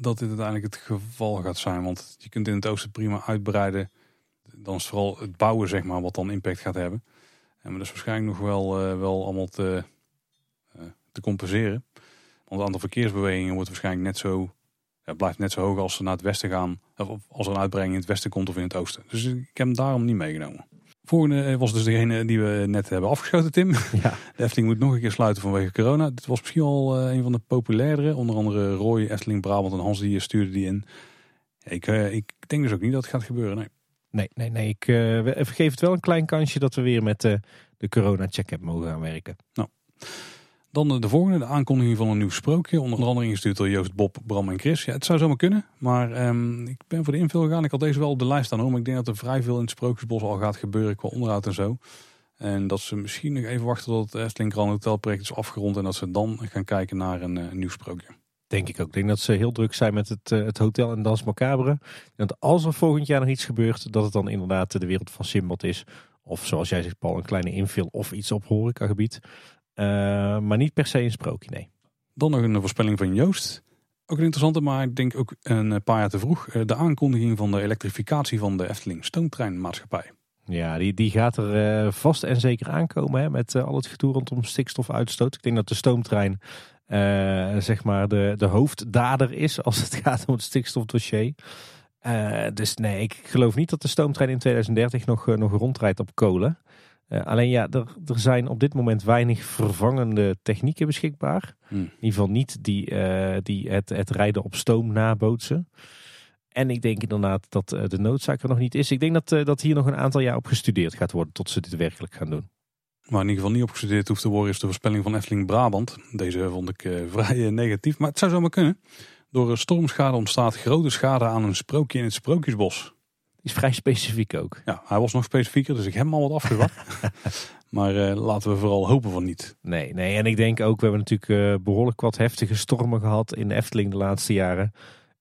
dat dit uiteindelijk het geval gaat zijn. Want je kunt in het oosten prima uitbreiden. Dan is vooral het bouwen, zeg maar, wat dan impact gaat hebben. En maar dat is waarschijnlijk nog wel, uh, wel allemaal te, uh, te compenseren. Want het aantal verkeersbewegingen wordt waarschijnlijk net zo blijft net zo hoog als ze naar het westen gaan. Of als er een uitbreiding in het westen komt of in het oosten. Dus ik heb hem daarom niet meegenomen. Volgende eh, was dus degene die we net hebben afgeschoten, Tim. Ja. De Efteling moet nog een keer sluiten vanwege corona. Dit was misschien al eh, een van de populairdere. Onder andere Roy, Efteling, Brabant en Hans die stuurde die in. Ik, uh, ik denk dus ook niet dat het gaat gebeuren, nee. Nee, nee, nee. Ik uh, geef het wel een klein kansje dat we weer met de corona-check-app mogen gaan werken. Nou. Dan de volgende, de aankondiging van een nieuw sprookje. Onder andere ingestuurd door Joost, Bob, Bram en Chris. Ja, het zou zomaar kunnen, maar um, ik ben voor de invul gegaan. Ik had deze wel op de lijst staan hoor, ik denk dat er vrij veel in het Sprookjesbos al gaat gebeuren qua onderhoud en zo. En dat ze misschien nog even wachten tot het Efteling Grand Hotel project is afgerond en dat ze dan gaan kijken naar een, uh, nieuw sprookje. Denk ik ook. Ik denk dat ze heel druk zijn met het, uh, het hotel en Dans Macabre. Dat als er volgend jaar nog iets gebeurt, dat het dan inderdaad de wereld van Simbad is. Of zoals jij zegt Paul, een kleine invul of iets op horecagebied. Uh, maar niet per se een sprookje, nee. Dan nog een voorspelling van Joost. Ook een interessante, maar ik denk ook een paar jaar te vroeg. Eh, de aankondiging van de elektrificatie van de Efteling Stoomtreinmaatschappij. Ja, die, die gaat er uh, vast en zeker aankomen hè, met uh, al het gedoe rondom stikstofuitstoot. Ik denk dat de stoomtrein uh, zeg maar de, de hoofddader is als het gaat om het stikstofdossier. dus nee, ik geloof niet dat de stoomtrein in 2030 nog, nog rondrijdt op kolen. Uh, alleen ja, er, er, zijn op dit moment weinig vervangende technieken beschikbaar. Hmm. In ieder geval niet die, uh, die het, het, rijden op stoom nabootsen. En ik denk inderdaad dat uh, de noodzaak er nog niet is. Ik denk dat, dat hier nog een aantal jaar op gestudeerd gaat worden tot ze dit werkelijk gaan doen. Waar in ieder geval niet op gestudeerd hoeft te worden is de voorspelling van Efteling Brabant. Deze vond ik vrij negatief, maar het zou zomaar kunnen. Door stormschade ontstaat grote schade aan een sprookje in het Sprookjesbos. Is vrij specifiek ook. Ja, hij was nog specifieker, dus ik heb hem al wat afgewacht. maar uh, laten we vooral hopen van niet. Nee, nee, en ik denk ook, we hebben natuurlijk uh, behoorlijk wat heftige stormen gehad in de Efteling de laatste jaren.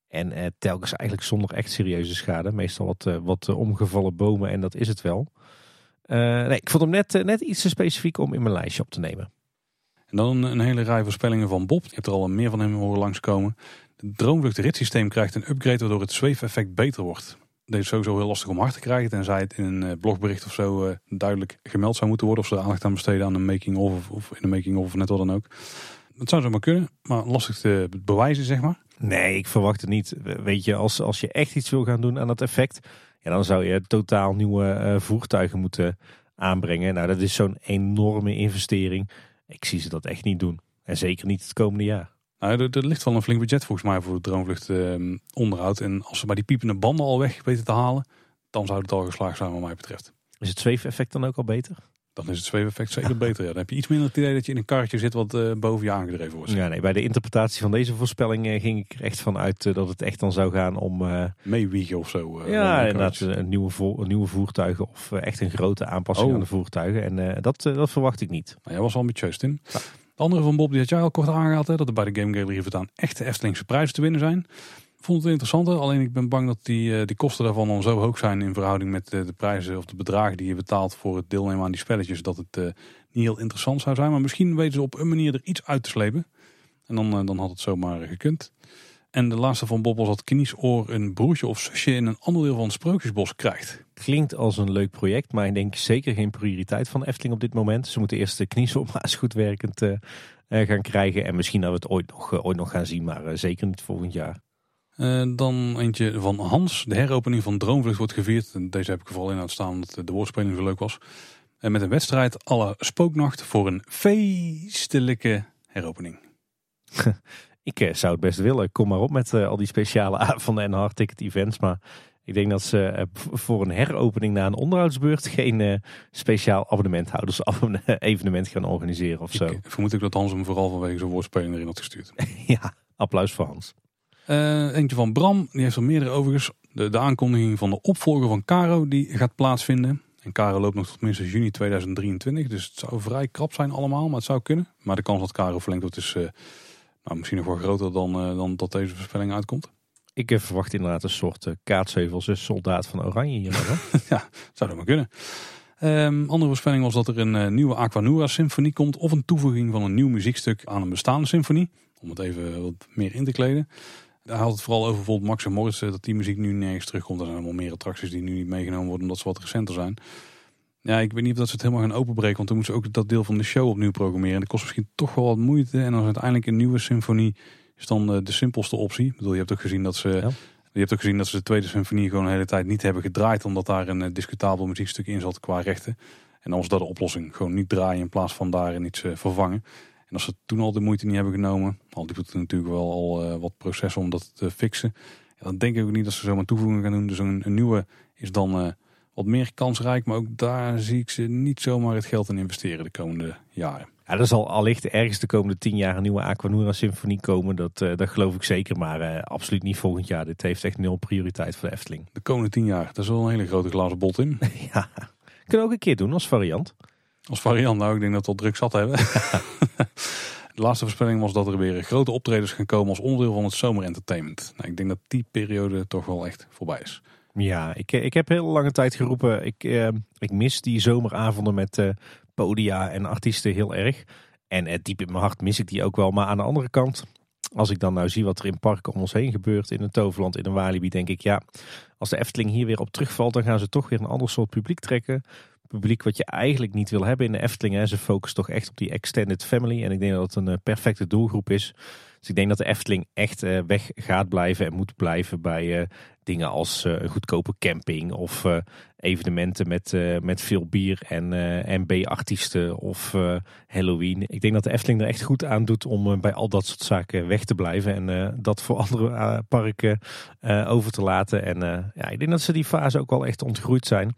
En uh, telkens eigenlijk zonder echt serieuze schade. Meestal wat, wat omgevallen bomen en dat is het wel. nee, ik vond hem net, net iets te specifiek om in mijn lijstje op te nemen. En dan een, hele rij voorspellingen van Bob. Je hebt er al meer van hem horen langskomen. Het droomvlucht ritssysteem krijgt een upgrade waardoor het zweefeffect beter wordt. Deze sowieso heel lastig om hard te krijgen. Tenzij het in een eh, blogbericht of zo uh, duidelijk gemeld zou moeten worden. Of ze aandacht aan besteden aan een making-of of in een making-of of net wat dan ook. Dat zou zo maar kunnen, maar lastig te bewijzen zeg maar. Nee, ik verwacht het niet. Weet je, als, als je echt iets wil gaan doen aan dat effect. Ja, dan zou je totaal nieuwe uh, voertuigen moeten aanbrengen. Nou, dat is zo'n enorme investering. Ik zie ze dat echt niet doen. En zeker niet het komende jaar. Nou, er, er, ligt wel een flink budget volgens mij voor het droomvlucht uh, onderhoud. En als ze maar die piepende banden al weg weten te halen, dan zou het al geslaagd zijn wat mij betreft. Is het zweefeffect dan ook al beter? Dan is het zweefeffect zeker beter. Ja. Dan heb je iets minder het idee dat je in een karretje zit wat uh, boven je aangedreven wordt. Ja, nee, bij de interpretatie van deze voorspelling uh, ging ik er echt van uit uh, dat het echt dan zou gaan om... Meewiegen of zo. ja, inderdaad een nieuwe, vo nieuwe voertuigen of echt een grote aanpassing oh. aan de voertuigen. En dat, dat verwacht ik niet. Nou, jij was ambitieus, Tim. Ja. De andere van Bob die had jij al kort aangehaald. Hè, dat er bij de Game Gallery voortaan echte Eftelingse prijzen te winnen zijn. Vond het interessant. Alleen ik ben bang dat die, eh, die kosten daarvan dan zo hoog zijn in verhouding met de, de, prijzen of de bedragen die je betaalt voor het deelnemen aan die spelletjes. Dat het uh, niet heel interessant zou zijn. Maar misschien weten ze op een manier er iets uit te slepen. En dan, dan had het zomaar gekund. En de laatste van Bob was dat Kniesoor een broertje of zusje in een ander deel van het Sprookjesbos krijgt. Klinkt als een leuk project, maar ik denk zeker geen prioriteit van Efteling op dit moment. Ze moeten eerst de Kniesoor maar eens goed werkend uh, gaan krijgen. En misschien dat we het ooit nog, uh, ooit nog gaan zien, maar zeker niet volgend jaar. dan eentje van Hans. De heropening van Droomvlucht wordt gevierd. Deze heb ik vooral in uitstaan omdat de woordspeling zo leuk was. En met een wedstrijd alle spooknacht voor een feestelijke heropening. Ik eh, zou het best willen. Kom maar op met eh, al die speciale avonden en hardticket events. Maar ik denk dat ze eh, voor een heropening na een onderhoudsbeurt geen speciaal abonnementhouders evenement gaan organiseren of zo. Ik vermoed ik dat Hans hem vooral vanwege zijn woordspeling erin had gestuurd. ja, applaus voor Hans. eentje van Bram, die heeft er meerdere overigens. De, de aankondiging van de opvolger van Caro die gaat plaatsvinden. En Caro loopt nog tot minstens juni 2023. Dus het zou vrij krap zijn allemaal, maar het zou kunnen. Maar de kans dat Caro verlengt wordt is nou, misschien nog wel groter dan, uh, dan dat deze voorspelling uitkomt. Ik uh, verwacht inderdaad een soort uh, kaatsheuvel, soldaat van Oranje hier. ja, zou dat maar kunnen. Um, andere voorspelling was dat er een nieuwe Aquanura symfonie komt of een toevoeging van een nieuw muziekstuk aan een bestaande symfonie. Om het even wat meer in te kleden. Daar had het vooral over bijvoorbeeld Max en Morris dat die muziek nu nergens terugkomt. Er zijn allemaal meer attracties die nu niet meegenomen worden omdat ze wat recenter zijn. Ja, ik weet niet of dat ze het helemaal gaan openbreken. Want dan moeten ze ook dat deel van de show opnieuw programmeren. En dat kost misschien toch wel wat moeite. En dan is uiteindelijk een nieuwe symfonie is dan de, de simpelste optie. Ik bedoel, je hebt ook gezien dat ze... Je hebt ook gezien dat ze de tweede symfonie gewoon de hele tijd niet hebben gedraaid. Omdat daar een uh, discutabel muziekstuk in zat qua rechten. En dan was dat de oplossing. Gewoon niet draaien in plaats van daarin iets uh, vervangen. En als ze toen al de moeite niet hebben genomen. Al die het natuurlijk wel al wat processen om dat te fixen. Dan denk ik ook niet dat ze zomaar toevoegingen gaan doen. Dus een, een nieuwe is dan wat meer kansrijk. Maar ook daar zie ik ze niet zomaar het geld in investeren de komende jaren. Ja, er zal allicht ergens de komende tien jaar een nieuwe Aquanura Symfonie komen. Dat, uh, dat geloof ik zeker, maar uh, absoluut niet volgend jaar. Dit heeft echt nul prioriteit voor de Efteling. De komende tien jaar, daar is wel een hele grote glazen bot in. ja, kunnen ook een keer doen als variant. Als variant, nou ik denk dat we al druk zat hebben. de laatste voorspelling was dat er weer grote optredens gaan komen als onderdeel van het zomerentertainment. Nou, ik denk dat die periode toch wel echt voorbij is. Ja, ik, ik heb heel lange tijd geroepen. Ik, eh, ik mis die zomeravonden met uh, podia en artiesten heel erg. En uh, diep in mijn hart mis ik die ook wel. Maar aan de andere kant, als ik dan nou zie wat er in parken om ons heen gebeurt, in een Toverland, in een Walibi, denk ik ja, als de Efteling hier weer op terugvalt, dan gaan ze toch weer een ander soort publiek trekken. Publiek wat je eigenlijk niet wil hebben in de Efteling. Ze focussen toch echt op die extended family. En ik denk dat het een perfecte doelgroep is. Dus ik denk dat de Efteling echt weg gaat blijven en moet blijven bij dingen als uh, een goedkope camping of uh, evenementen met, uh, met veel bier en, en B-artiesten of Halloween. Ik denk dat de Efteling er echt goed aan doet om bij al dat soort zaken weg te blijven en dat voor andere parken over te laten. En ja, ik denk dat ze die fase ook wel echt ontgroeid zijn.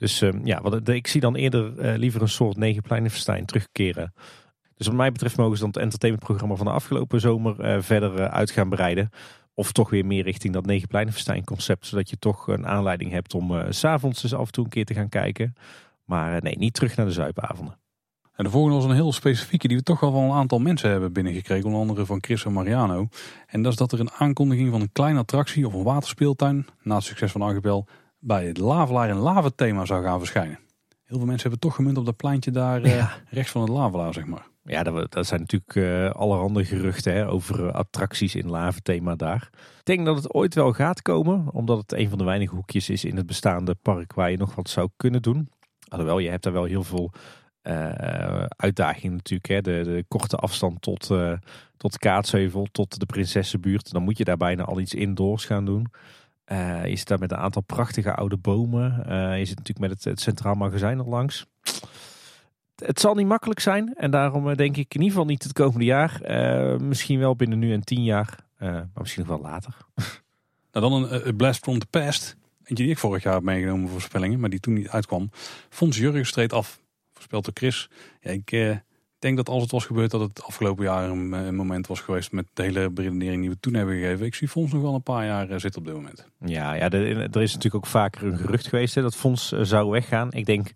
Dus ja, wat, ik zie dan eerder eh, liever een soort negenpleinenfestijn terugkeren. Dus wat mij betreft mogen ze dan het entertainmentprogramma van de afgelopen zomer verder uit gaan breiden. Of toch weer meer richting dat negenpleinenfestijn concept. Zodat je toch een aanleiding hebt om s s'avonds dus af en toe een keer te gaan kijken. Maar nee, niet terug naar de zuipavonden. En de volgende was een heel specifieke die we toch al van een aantal mensen hebben binnengekregen. Onder andere van Chris en Mariano. En dat is dat er een aankondiging van een kleine attractie of een waterspeeltuin. Na het succes van Archipel bij het Lavelaar en Lava thema zou gaan verschijnen. Heel veel mensen hebben toch gemunt op dat pleintje daar eh, rechts van het Lavelaar, zeg maar. Ja, dat, zijn natuurlijk uh, allerhande geruchten hè, over uh, attracties in thema daar. Ik denk dat het ooit wel gaat komen, omdat het een van de weinige hoekjes is in het bestaande park waar je nog wat zou kunnen doen. Alhoewel, je hebt daar wel heel veel uh, uitdagingen natuurlijk. Hè. De, de, korte afstand tot, uh, tot Kaatsheuvel, tot de Prinsessenbuurt. Dan moet je daar bijna al iets indoors gaan doen. Uh, je zit daar met een aantal prachtige oude bomen. je zit natuurlijk met het, het Centraal Magazijn er langs. Het zal niet makkelijk zijn. En daarom denk ik in ieder geval niet het komende jaar. misschien wel binnen nu en tien jaar. maar misschien nog wel later. Nou, dan een Blast from the Past. Eentje die ik vorig jaar heb meegenomen voor voorspellingen. Maar die toen niet uitkwam. Fons Jurgens treedt af voorspeld door Chris. Ja, ik uh, denk dat als het was gebeurd dat het afgelopen jaar een, een, moment was geweest met de hele beredenering die we toen hebben gegeven. Ik zie Fons nog wel een paar jaar uh, zitten op dit moment. Ja, ja er, er is natuurlijk ook vaker een gerucht geweest hè, dat Fons uh, zou weggaan. Ik denk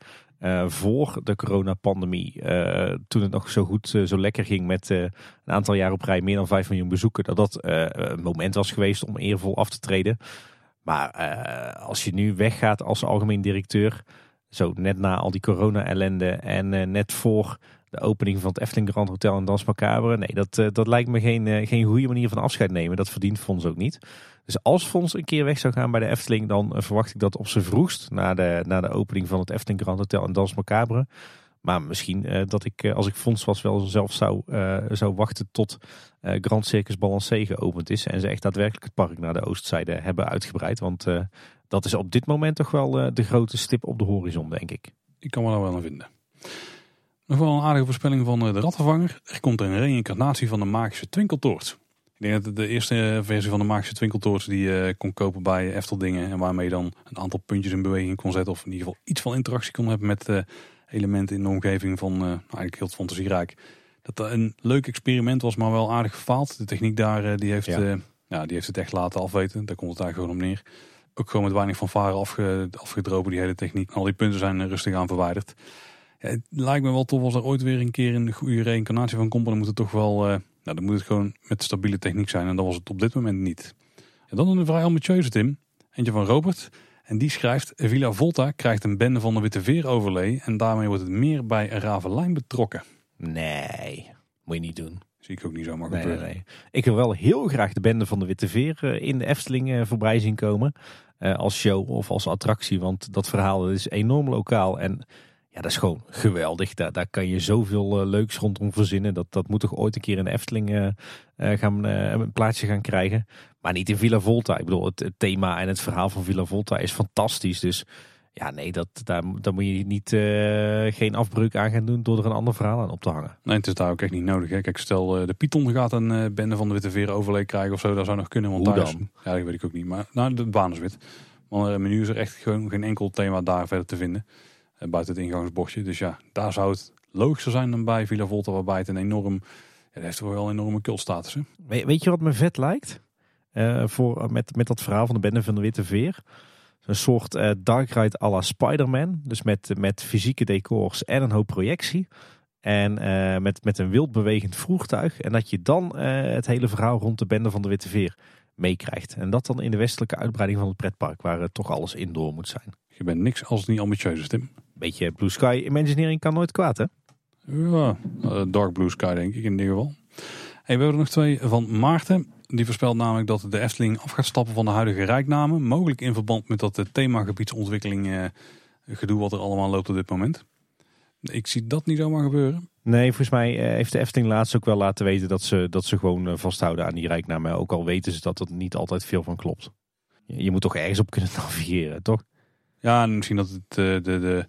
voor de coronapandemie, toen het nog zo goed, zo lekker ging met een aantal jaar op rij meer dan 5 miljoen bezoeken, dat dat een moment was geweest om eervol af te treden. Maar als je nu weggaat als algemeen directeur, zo net na al die corona-ellende en uh, net voor de opening van het Efteling Grand Hotel en Dans Macabre. Nee, dat, uh, dat lijkt me geen, uh, geen goede manier van afscheid nemen. Dat verdient Fons ook niet. Dus als Fons een keer weg zou gaan bij de Efteling, dan verwacht ik dat op zijn vroegst na de, na de opening van het Efteling Grand Hotel en Dans Macabre. Maar misschien dat ik, als ik Fons was, wel zelf zou, zou wachten tot Grand Circus Balancé geopend is. En ze echt daadwerkelijk het park naar de oostzijde hebben uitgebreid. Want dat is op dit moment toch wel eh, de grote stip op de horizon, denk ik. Ik kan me daar wel aan vinden. Nog wel een aardige voorspelling van eh, de rattenvanger. Er komt een reïncarnatie van de magische twinkeltoort. Ik denk dat de eerste versie van de magische twinkeltoort die je kon kopen bij Efteldingen. En waarmee je dan een aantal puntjes in beweging kon zetten. Of in ieder geval iets van interactie kon hebben met uh, elementen in de omgeving van uh, eigenlijk heel fantasierijk. Dat dat een leuk experiment was, maar wel aardig gefaald. De techniek daar die heeft, ja. ja. die heeft het echt laten afweten. Daar komt het daar gewoon om neer ook gewoon met weinig van varen afge, afgedropen, die hele techniek. Al die punten zijn rustig aan verwijderd. Het lijkt me wel tof als er ooit weer een keer een goede reïncarnatie van komt. Dan moet het toch wel, uh, nou, dan moet het gewoon met stabiele techniek zijn. En dat was het op dit moment niet. En dan een vrij ambitieuze Tim. Eentje van Robert. En die schrijft, Villa Volta krijgt een bende van de Witte Veer overlee. En daarmee wordt het meer bij Ravelijn betrokken. Nee, moet je niet doen. Zie ik ook niet zomaar gebeuren. Nee, nee. Ik wil wel heel graag de bende van de Witte Veer eh, in de Efteling eh, voorbij zien komen. Als show of als attractie. Want dat verhaal is enorm lokaal. En ja, dat is gewoon geweldig. Daar, daar kan je zoveel uh, leuks rondom verzinnen. Dat, dat moet toch ooit een keer in de Efteling uh, gaan, een plaatsje gaan krijgen. Maar niet in Villa Volta. Ik bedoel, het, het, thema en het verhaal van Villa Volta is fantastisch. Dus ja, nee, dat, daar, daar moet je niet, geen afbreuk aan gaan doen door er een ander verhaal aan op te hangen. Nee, het is daar ook echt niet nodig. Hè. Kijk, stel de Python gaat een bende van de Witte Veren overleed krijgen of zo. Dat zou nog kunnen. Want Hoe daar dan? Is, ja, dat weet ik ook niet. Maar nou, de baan is wit. Maar menu is er echt gewoon geen enkel thema daar verder te vinden. Buiten het ingangsbordje. Dus ja, daar zou het logischer zijn dan bij Villa Volta. Waarbij het een enorm, dat heeft toch wel een enorme cultstatus. Hè? Weet, weet je wat me vet lijkt? voor, met, met dat verhaal van de bende van de Witte Veer. Een soort uh, dark ride à la Spider-Man. Dus met, met fysieke decors en een hoop projectie. En uh, met, met een wild bewegend voertuig. En dat je dan uh, het hele verhaal rond de bende van de Witte Veer meekrijgt. En dat dan in de westelijke uitbreiding van het pretpark. Waar toch alles indoor moet zijn. Je bent niks als het niet ambitieus is, Tim. Beetje Blue Sky Imagineering kan nooit kwaad, hè? Ja, Dark Blue Sky denk ik in ieder geval. Hey, we hebben er nog twee van Maarten. Die voorspelt namelijk dat de Efteling af gaat stappen van de huidige rijknamen. Mogelijk in verband met dat themagebiedsontwikkeling eh, gedoe wat er allemaal loopt op dit moment. Ik zie dat niet zomaar gebeuren. Nee, volgens mij eh, heeft de Efteling laatst ook wel laten weten dat ze, dat ze gewoon eh, vasthouden aan die rijknamen. Ook al weten ze dat er niet altijd veel van klopt. Je, moet toch ergens op kunnen navigeren, toch? Ja, en misschien dat het de, de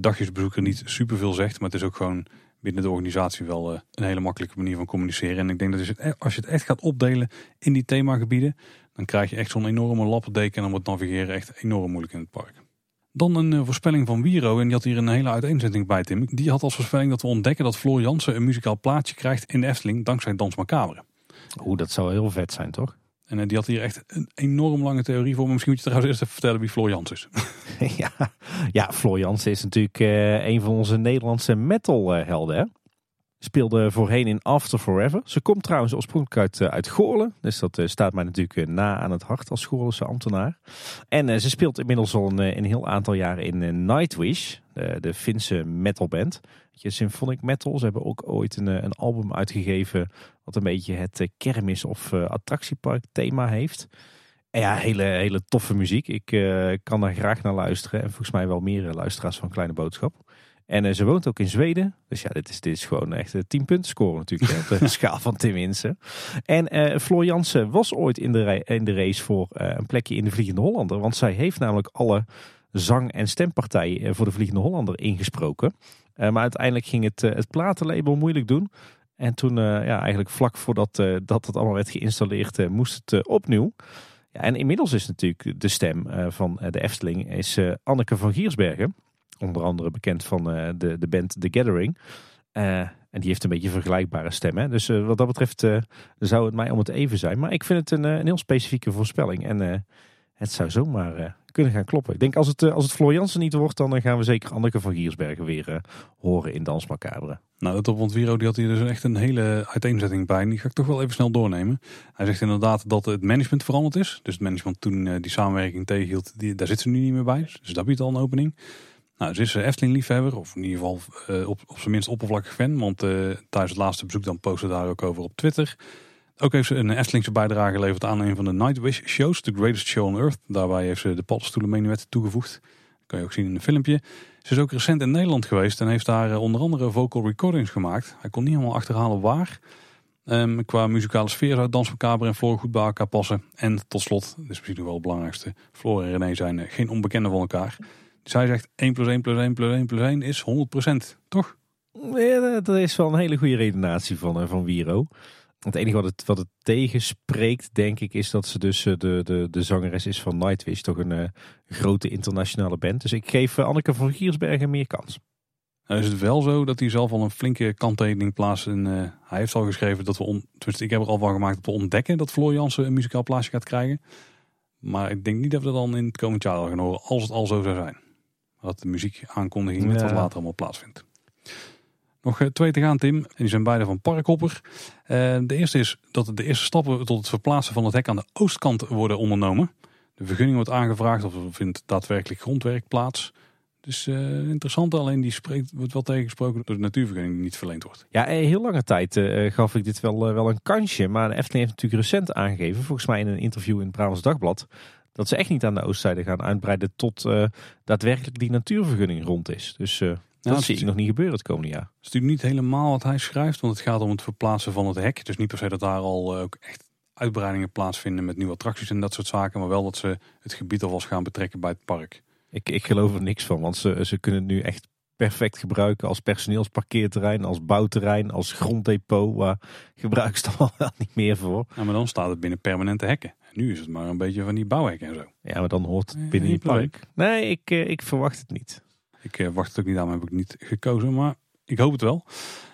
dagjesbezoeker niet superveel zegt. Maar het is ook gewoon binnen de organisatie wel uh, een hele makkelijke manier van communiceren. En ik denk dat als je, het, als je het echt gaat opdelen in die themagebieden, dan krijg je echt zo'n enorme lappendeken en dan wordt navigeren echt enorm moeilijk in het park. Dan een uh, voorspelling van Wiro. En die had hier een hele uiteenzetting bij Tim. Die had als voorspelling dat we ontdekken dat Floor Jansen een muzikaal plaatje krijgt in de Efteling dankzij Dans Macabre. Oeh, dat zou heel vet zijn, toch? En uh, die had hier echt een enorm lange theorie voor. Maar misschien moet je trouwens eerst even vertellen wie Floor is. ja, ja, Floor is natuurlijk uh, een van onze Nederlandse metal helden, hè? Speelde voorheen in After Forever. Ze komt trouwens oorspronkelijk uit, uh, uit. Dus dat staat mij natuurlijk na aan het hart als Goorlense ambtenaar. En ze speelt inmiddels al een, een, heel aantal jaren in Nightwish. De, de Finse metalband. Symphonic metal. Ze hebben ook ooit een, een album uitgegeven. Wat een beetje het kermis of attractiepark thema heeft. En ja, hele, hele toffe muziek. Ik kan daar graag naar luisteren. En volgens mij wel meer luisteraars van Kleine Boodschap. En uh, ze woont ook in Zweden. Dus ja, dit is, dit is gewoon echt een 10 punten score natuurlijk. hè, op de schaal van Tim Winsen. En uh, Floor Jansen was ooit in de, in de race voor een plekje in de Vliegende Hollander. Want zij heeft namelijk alle zang- en stempartijen voor de Vliegende Hollander ingesproken. Maar uiteindelijk ging het, het platenlabel moeilijk doen. En toen, ja, eigenlijk vlak voordat dat het allemaal werd geïnstalleerd, moest het opnieuw. Ja, en inmiddels is natuurlijk de stem van de Efteling is Anneke van Giersbergen. Onder andere bekend van de, de band The Gathering. En die heeft een beetje vergelijkbare stemmen. Dus wat dat betreft zou het mij om het even zijn. Maar ik vind het een, een heel specifieke voorspelling. En het zou zomaar kunnen gaan kloppen. Ik denk als het, als het niet wordt, dan gaan we zeker Anneke van Giersbergen weer horen in Dans Macabre. Nou, dat op Viro die had hier dus echt een hele uiteenzetting bij. Die ga ik toch wel even snel doornemen. Hij zegt inderdaad dat het management veranderd is. Dus het management toen die samenwerking tegenhield, die, daar zit ze nu niet meer bij. Dus dat biedt al een opening. Nou, ze is Efteling-liefhebber, of in ieder geval op, op zijn minst oppervlakkig fan. Want tijdens het laatste bezoek dan postte daar ook over op Twitter. Ook heeft ze een Eftelingse bijdrage geleverd aan een van de Nightwish shows, The Greatest Show on Earth. Daarbij heeft ze de paddenstoelenmenuet toegevoegd. Dat kan je ook zien in een filmpje. Ze is ook recent in Nederland geweest en heeft daar uh, onder andere vocal recordings gemaakt. Hij kon niet helemaal achterhalen waar. Um, qua muzikale sfeer zou Dans van en Floor goed bij elkaar passen. En tot slot, dit is misschien nog wel het belangrijkste, Floor en René zijn geen onbekenden van elkaar. Zij zegt 1 plus 1 plus 1 plus 1 plus 1 is 100%, toch? Ja, dat is wel een hele goede redenatie van, eh, van Wiro. Het enige wat het, wat het tegenspreekt, denk ik, is dat ze dus eh, de, de, de zangeres is van Nightwish. Toch een uh, grote internationale band. Dus ik geef Anneke van Giersbergen meer kans. Nou is het wel zo dat hij zelf al een flinke kanttekening plaatst. En, uh, hij heeft al geschreven dat we, on, ik heb er al van gemaakt, dat we ontdekken dat Floor Jansen een muzikaal plaatsje gaat krijgen. Maar ik denk niet dat we dat dan in het komend jaar al gaan horen, als het al zo zou zijn. Dat de muziekaankondiging met wat later allemaal plaatsvindt. Nog eh, twee te gaan, Tim. En die zijn beide van Parkhopper. Uh, de eerste is dat de eerste stappen tot het verplaatsen van het hek aan de oostkant worden ondernomen. De vergunning wordt aangevraagd of er vindt daadwerkelijk grondwerk plaats. Dus uh, interessant, alleen die spreekt, wordt wel tegengesproken door de natuurvergunning niet verleend wordt. Ja, heel lange tijd gaf ik dit wel, wel een kansje. Maar de Efteling heeft natuurlijk recent aangegeven, volgens mij in een interview in het Brabants Dagblad, dat ze echt niet aan de oostzijde gaan uitbreiden tot daadwerkelijk die natuurvergunning rond is. Dus dat ja, zie ik nog niet gebeuren het komende jaar. Het is natuurlijk niet helemaal wat hij schrijft, want het gaat om het verplaatsen van het hek. Dus niet per se dat daar al uh, ook echt uitbreidingen plaatsvinden met nieuwe attracties en dat soort zaken. Maar wel dat ze het gebied alvast gaan betrekken bij het park. Ik, ik geloof er niks van, want ze, ze kunnen het nu echt perfect gebruiken als personeelsparkeerterrein, als bouwterrein, als gronddepot. Waar gebruiken ze dan wel niet meer voor. Ja, maar dan staat het binnen permanente hekken. Nu is het maar een beetje van die bouwhekken en zo. Ja, maar dan hoort het binnen die park. Nee, ik, eh, ik verwacht het niet. Ik uh, wacht het ook niet aan, heb ik niet gekozen, maar ik hoop het wel.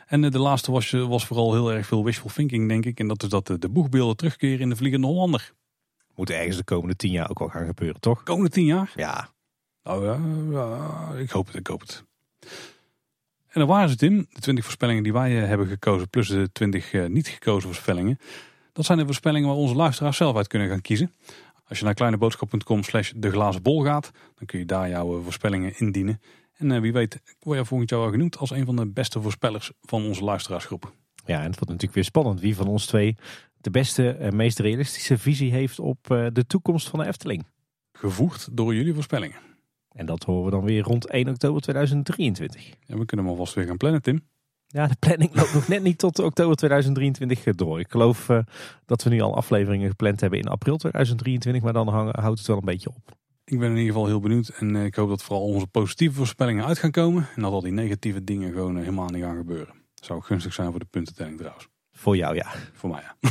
En uh, de laatste was, was vooral heel erg veel wishful thinking, denk ik. En dat is dat de boegbeelden terugkeren in de Vliegende Hollander. Moet ergens de komende tien jaar ook wel gaan gebeuren, toch? Komende tien jaar? Ja. Nou ja, ja ik hoop het, ik hoop het. En dan waren ze, Tim. De 20 voorspellingen die wij hebben gekozen, plus de 20 niet gekozen voorspellingen. Dat zijn de voorspellingen waar onze luisteraars zelf uit kunnen gaan kiezen. Als je naar kleineboodschap.com slash de glazen bol gaat, dan kun je daar jouw voorspellingen indienen. En uh, wie weet word je volgend jaar wel genoemd als een van de beste voorspellers van onze luisteraarsgroep. Ja, en het wordt natuurlijk weer spannend wie van ons twee de beste en meest realistische visie heeft op uh, de toekomst van de Efteling. Gevoegd door jullie voorspellingen. En dat horen we dan weer rond 1 oktober 2023. Ja, we kunnen hem alvast weer gaan plannen, Tim. Ja, de planning loopt nog net niet tot oktober 2023 door. Ik geloof uh, dat we nu al afleveringen gepland hebben in april 2023, maar dan hangen, houdt het wel een beetje op. Ik ben in ieder geval heel benieuwd en uh, ik hoop dat vooral onze positieve voorspellingen uit gaan komen. En dat al die negatieve dingen gewoon uh, helemaal niet gaan gebeuren. Zou gunstig zijn voor de puntentelling trouwens. Voor jou ja. Voor mij ja.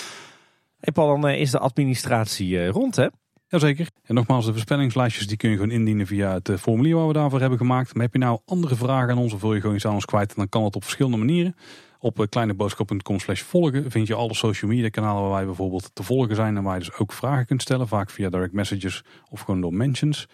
hey Paul, dan is de administratie rond hè? Jazeker. En nogmaals, de voorspellingslijstjes die kun je gewoon indienen via het eh, formulier waar we daarvoor hebben gemaakt. Maar heb je nou andere vragen aan ons of wil je gewoon iets aan ons kwijt, dan kan dat op verschillende manieren. Op eh, kleineboodschap.com slash volgen vind je alle social media kanalen waar wij bijvoorbeeld te volgen zijn. En waar je dus ook vragen kunt stellen, vaak via direct messages of gewoon door mentions.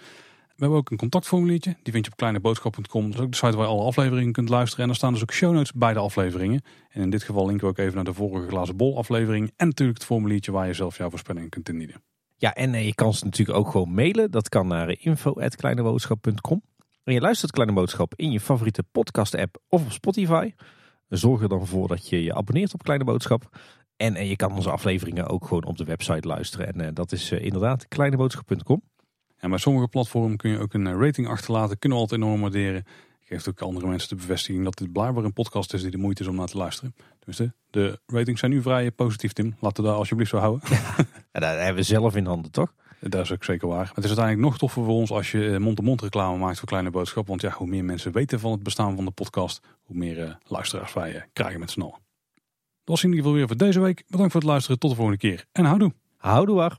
We hebben ook een contactformuliertje, die vind je op kleineboodschap.com. Dat is ook de site waar je alle afleveringen kunt luisteren. En daar staan dus ook show notes bij de afleveringen. En in dit geval linken we ook even naar de vorige glazen bol aflevering. En natuurlijk het formuliertje waar je zelf jouw voorspellingen kunt indienen. Ja, en eh, je kan ze natuurlijk ook gewoon mailen. Dat kan naar info.kleineboodschap.com. En je luistert Kleine Boodschap in je favoriete podcast app of op Spotify. Zorg er dan voor dat je je abonneert op Kleine Boodschap. En eh, je kan onze afleveringen ook gewoon op de website luisteren. En eh, dat is inderdaad kleineboodschap.com. En bij sommige platformen kun je ook een rating achterlaten. Kunnen we altijd enorm waarderen. Geeft ook andere mensen de bevestiging dat dit blijkbaar een podcast is die de moeite is om naar te luisteren. Dus de ratings zijn nu vrij positief, Tim. Laten we daar alsjeblieft zo houden. Ja, daar hebben we zelf in handen, toch? Dat is ook zeker waar. Het is uiteindelijk nog toffer voor ons als je mond-to-mond reclame maakt voor Kleine Boodschap. Want ja, hoe meer mensen weten van het bestaan van de podcast, hoe meer uh, luisteraars wij uh, krijgen met allen. Dat was in ieder geval weer voor deze week. Bedankt voor het luisteren. Tot de volgende keer. En houdoe. Houdoe waar.